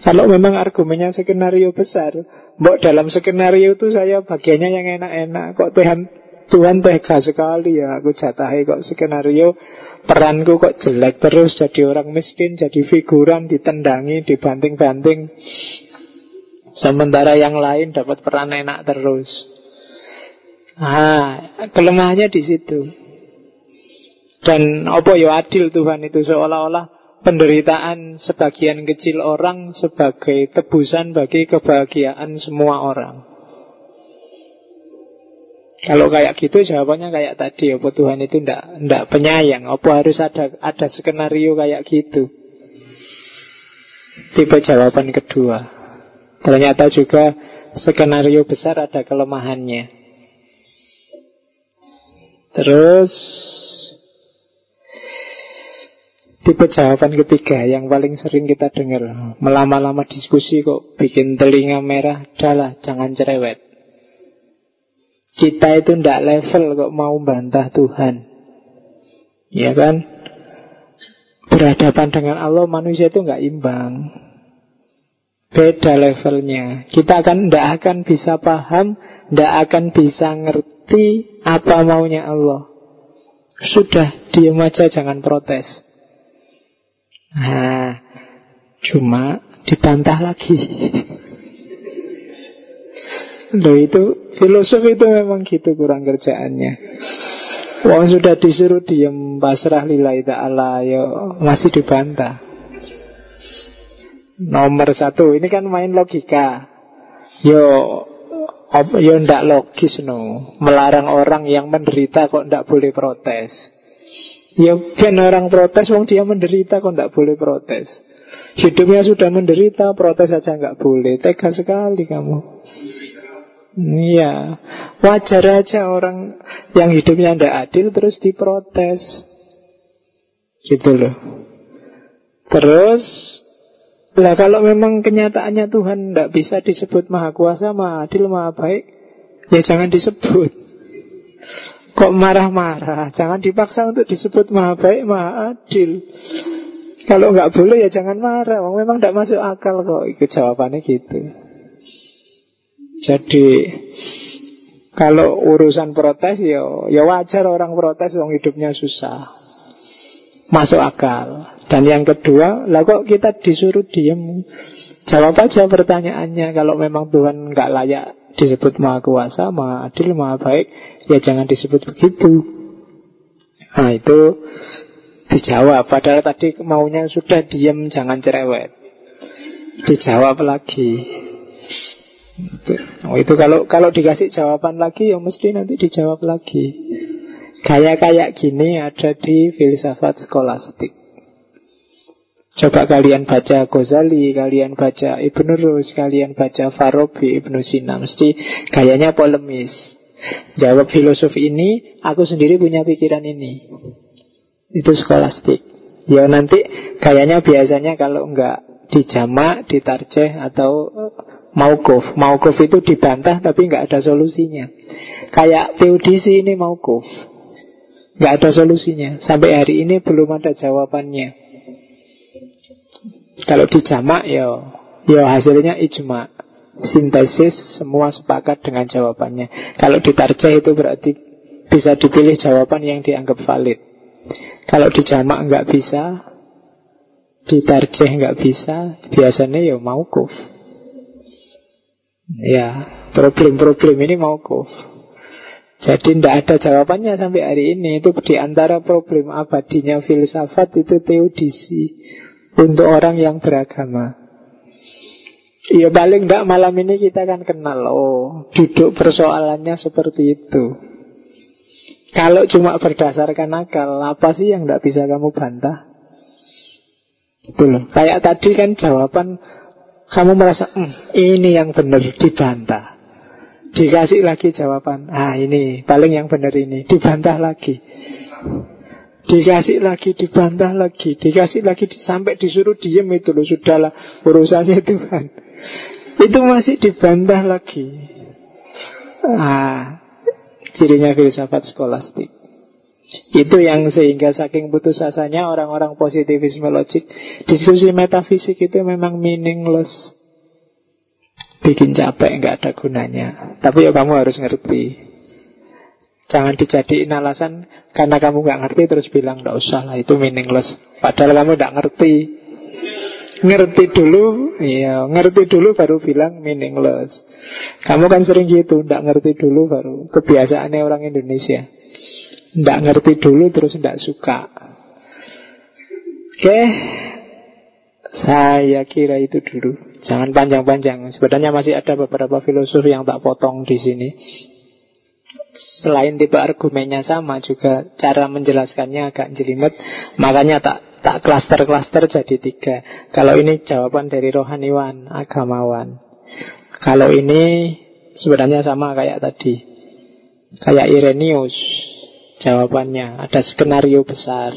Kalau memang argumennya skenario besar, Mbok dalam skenario itu saya bagiannya yang enak-enak. Kok Tuhan Tuhan tega sekali ya Aku jatahi kok skenario Peranku kok jelek terus Jadi orang miskin, jadi figuran Ditendangi, dibanting-banting. Sementara yang lain dapat peran enak terus. Ah, kelemahannya di situ Dan apa ya adil Tuhan itu Seolah-olah penderitaan sebagian kecil orang sebagai tebusan bagi kebahagiaan semua orang. Kalau kayak gitu jawabannya kayak tadi Apa Tuhan itu ndak ndak penyayang? Apa harus ada ada skenario kayak gitu? Tipe jawaban kedua. Ternyata juga skenario besar ada kelemahannya. Terus Tipe jawaban ketiga yang paling sering kita dengar Melama-lama diskusi kok bikin telinga merah Adalah jangan cerewet. Kita itu ndak level kok mau bantah Tuhan. Ya kan? Berhadapan dengan Allah manusia itu nggak imbang. Beda levelnya. Kita akan ndak akan bisa paham Ndak akan bisa ngerti Apa maunya Allah. Sudah diem aja jangan protes Nah, cuma dibantah lagi. Loh itu filosof itu memang gitu kurang kerjaannya. Wong sudah disuruh diem pasrah lillahi ta'ala yo masih dibantah. Nomor satu, ini kan main logika. Yo yo ndak logis no. Melarang orang yang menderita kok ndak boleh protes. Ya kan orang protes, wong dia menderita kok nggak boleh protes. Hidupnya sudah menderita, protes saja nggak boleh. Tega sekali kamu. Iya, wajar aja orang yang hidupnya tidak adil terus diprotes. Gitu loh. Terus, lah kalau memang kenyataannya Tuhan tidak bisa disebut maha kuasa, maha adil, maha baik, ya jangan disebut. Kok marah-marah? Jangan dipaksa untuk disebut maha baik, maha adil. Kalau nggak boleh ya jangan marah. Memang tidak masuk akal kok. Ikut jawabannya gitu. Jadi kalau urusan protes ya, ya wajar orang protes wong hidupnya susah. Masuk akal. Dan yang kedua, lah kok kita disuruh diem? Jawab aja pertanyaannya kalau memang Tuhan nggak layak disebut maha kuasa, maha adil, maha baik, ya jangan disebut begitu. Nah itu dijawab. Padahal tadi maunya sudah diam, jangan cerewet. Dijawab lagi. Oh itu kalau kalau dikasih jawaban lagi ya mesti nanti dijawab lagi. Kayak kayak gini ada di filsafat skolastik. Coba kalian baca Ghazali, kalian baca Ibnu Rus, kalian baca Farabi, Ibnu Sina, mesti kayaknya polemis. Jawab filosof ini, aku sendiri punya pikiran ini. Itu skolastik. Ya nanti kayaknya biasanya kalau enggak dijamak, ditarjeh atau maukuf. Maukuf itu dibantah tapi enggak ada solusinya. Kayak teodisi ini maukuf. Enggak ada solusinya. Sampai hari ini belum ada jawabannya. Kalau dijamak ya ya hasilnya ijma. Sintesis semua sepakat dengan jawabannya. Kalau ditarjah itu berarti bisa dipilih jawaban yang dianggap valid. Kalau dijamak nggak bisa, ditarjeh nggak bisa, biasanya ya maukuf. Ya, problem-problem ini maukuf. Jadi tidak ada jawabannya sampai hari ini. Itu di antara problem abadinya filsafat itu teodisi untuk orang yang beragama. Ya paling tidak malam ini kita kan kenal Oh duduk persoalannya seperti itu. Kalau cuma berdasarkan akal Apa sih yang tidak bisa kamu bantah? Itu Kayak tadi kan jawaban Kamu merasa hm, Ini yang benar dibantah. Dikasih lagi jawaban Ah ini paling yang benar ini Dibantah lagi Dikasih lagi, dibantah lagi, dikasih lagi, sampai disuruh diem itu loh, sudahlah urusannya Tuhan. Itu masih dibantah lagi. Ah, cirinya filsafat skolastik. Itu yang sehingga saking putus asanya orang-orang positivisme logik Diskusi metafisik itu memang meaningless Bikin capek, nggak ada gunanya Tapi ya kamu harus ngerti Jangan dijadiin alasan karena kamu nggak ngerti terus bilang nggak usah lah itu meaningless. Padahal kamu nggak ngerti. Ngerti dulu, iya ngerti dulu baru bilang meaningless. Kamu kan sering gitu, nggak ngerti dulu baru kebiasaannya orang Indonesia. Nggak ngerti dulu terus nggak suka. Oke, saya kira itu dulu. Jangan panjang-panjang. Sebenarnya masih ada beberapa filosof yang tak potong di sini. Selain tipe argumennya sama juga cara menjelaskannya agak jelimet. Makanya tak tak klaster-klaster jadi tiga. Kalau ini jawaban dari rohaniwan, agamawan. Kalau ini sebenarnya sama kayak tadi. Kayak Irenius jawabannya. Ada skenario besar.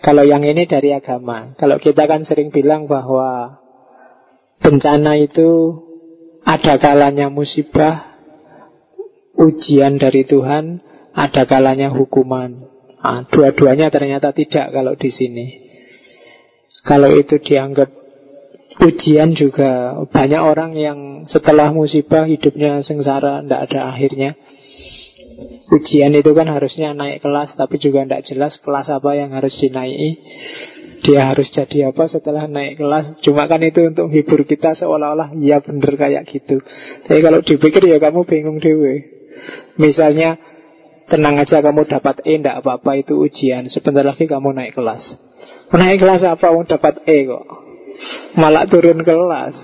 Kalau yang ini dari agama. Kalau kita kan sering bilang bahwa bencana itu ada kalanya musibah, ujian dari Tuhan, ada kalanya hukuman. Nah, dua-duanya ternyata tidak kalau di sini. Kalau itu dianggap ujian juga banyak orang yang setelah musibah hidupnya sengsara, tidak ada akhirnya. Ujian itu kan harusnya naik kelas, tapi juga tidak jelas kelas apa yang harus dinaiki. Dia harus jadi apa setelah naik kelas. Cuma kan itu untuk hibur kita seolah-olah ya bener kayak gitu. Tapi kalau dipikir ya kamu bingung dewe. Misalnya Tenang aja kamu dapat E, tidak apa-apa itu ujian. Sebentar lagi kamu naik kelas. Naik kelas apa? Kamu dapat E kok. Malah turun kelas.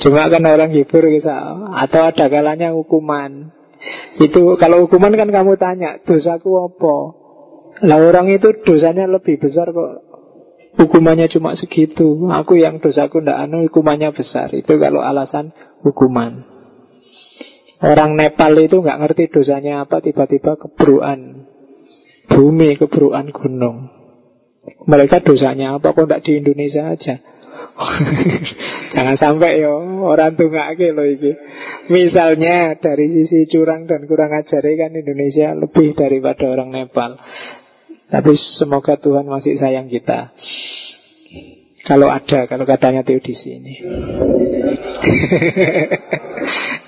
Cuma kan orang hibur bisa. Atau ada kalanya hukuman. Itu kalau hukuman kan kamu tanya, dosaku apa? Lah orang itu dosanya lebih besar kok. Hukumannya cuma segitu. Aku yang dosaku ndak anu hukumannya besar. Itu kalau alasan hukuman. Orang Nepal itu nggak ngerti dosanya apa tiba-tiba kebruan bumi, kebruan gunung. Mereka dosanya apa kok tidak di Indonesia aja? (laughs) Jangan sampai yo orang tuh nggak loh ini. Misalnya dari sisi curang dan kurang ajar kan Indonesia lebih daripada orang Nepal. Tapi semoga Tuhan masih sayang kita. Kalau ada, kalau katanya teodisi ini.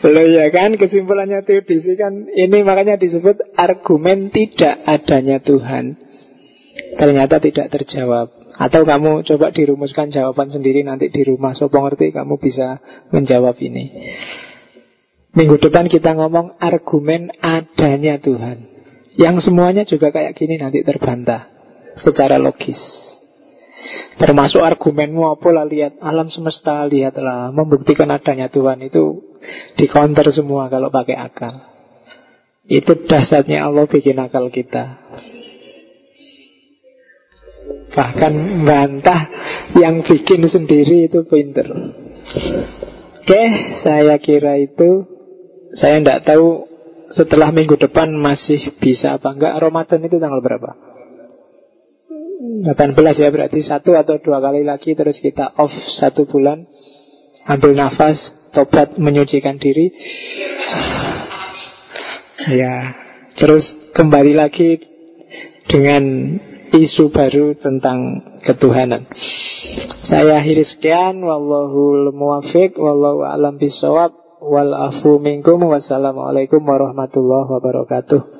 (laughs) Loh ya kan, kesimpulannya teodisi kan ini makanya disebut argumen tidak adanya Tuhan. Ternyata tidak terjawab. Atau kamu coba dirumuskan jawaban sendiri nanti di rumah. Sopo ngerti kamu bisa menjawab ini. Minggu depan kita ngomong argumen adanya Tuhan. Yang semuanya juga kayak gini nanti terbantah secara logis. Termasuk argumenmu apa lah lihat alam semesta lihatlah membuktikan adanya Tuhan itu di counter semua kalau pakai akal. Itu dasarnya Allah bikin akal kita. Bahkan bantah yang bikin sendiri itu pinter. Oke, saya kira itu saya tidak tahu setelah minggu depan masih bisa apa enggak Ramadan itu tanggal berapa? 18 ya berarti satu atau dua kali lagi terus kita off satu bulan. Ambil nafas tobat menyucikan diri. Ya terus kembali lagi dengan isu baru tentang ketuhanan. Saya akhiri sekian wallahu muwafiq wallahu alam bisawab wal afu minkum wassalamualaikum warahmatullahi wabarakatuh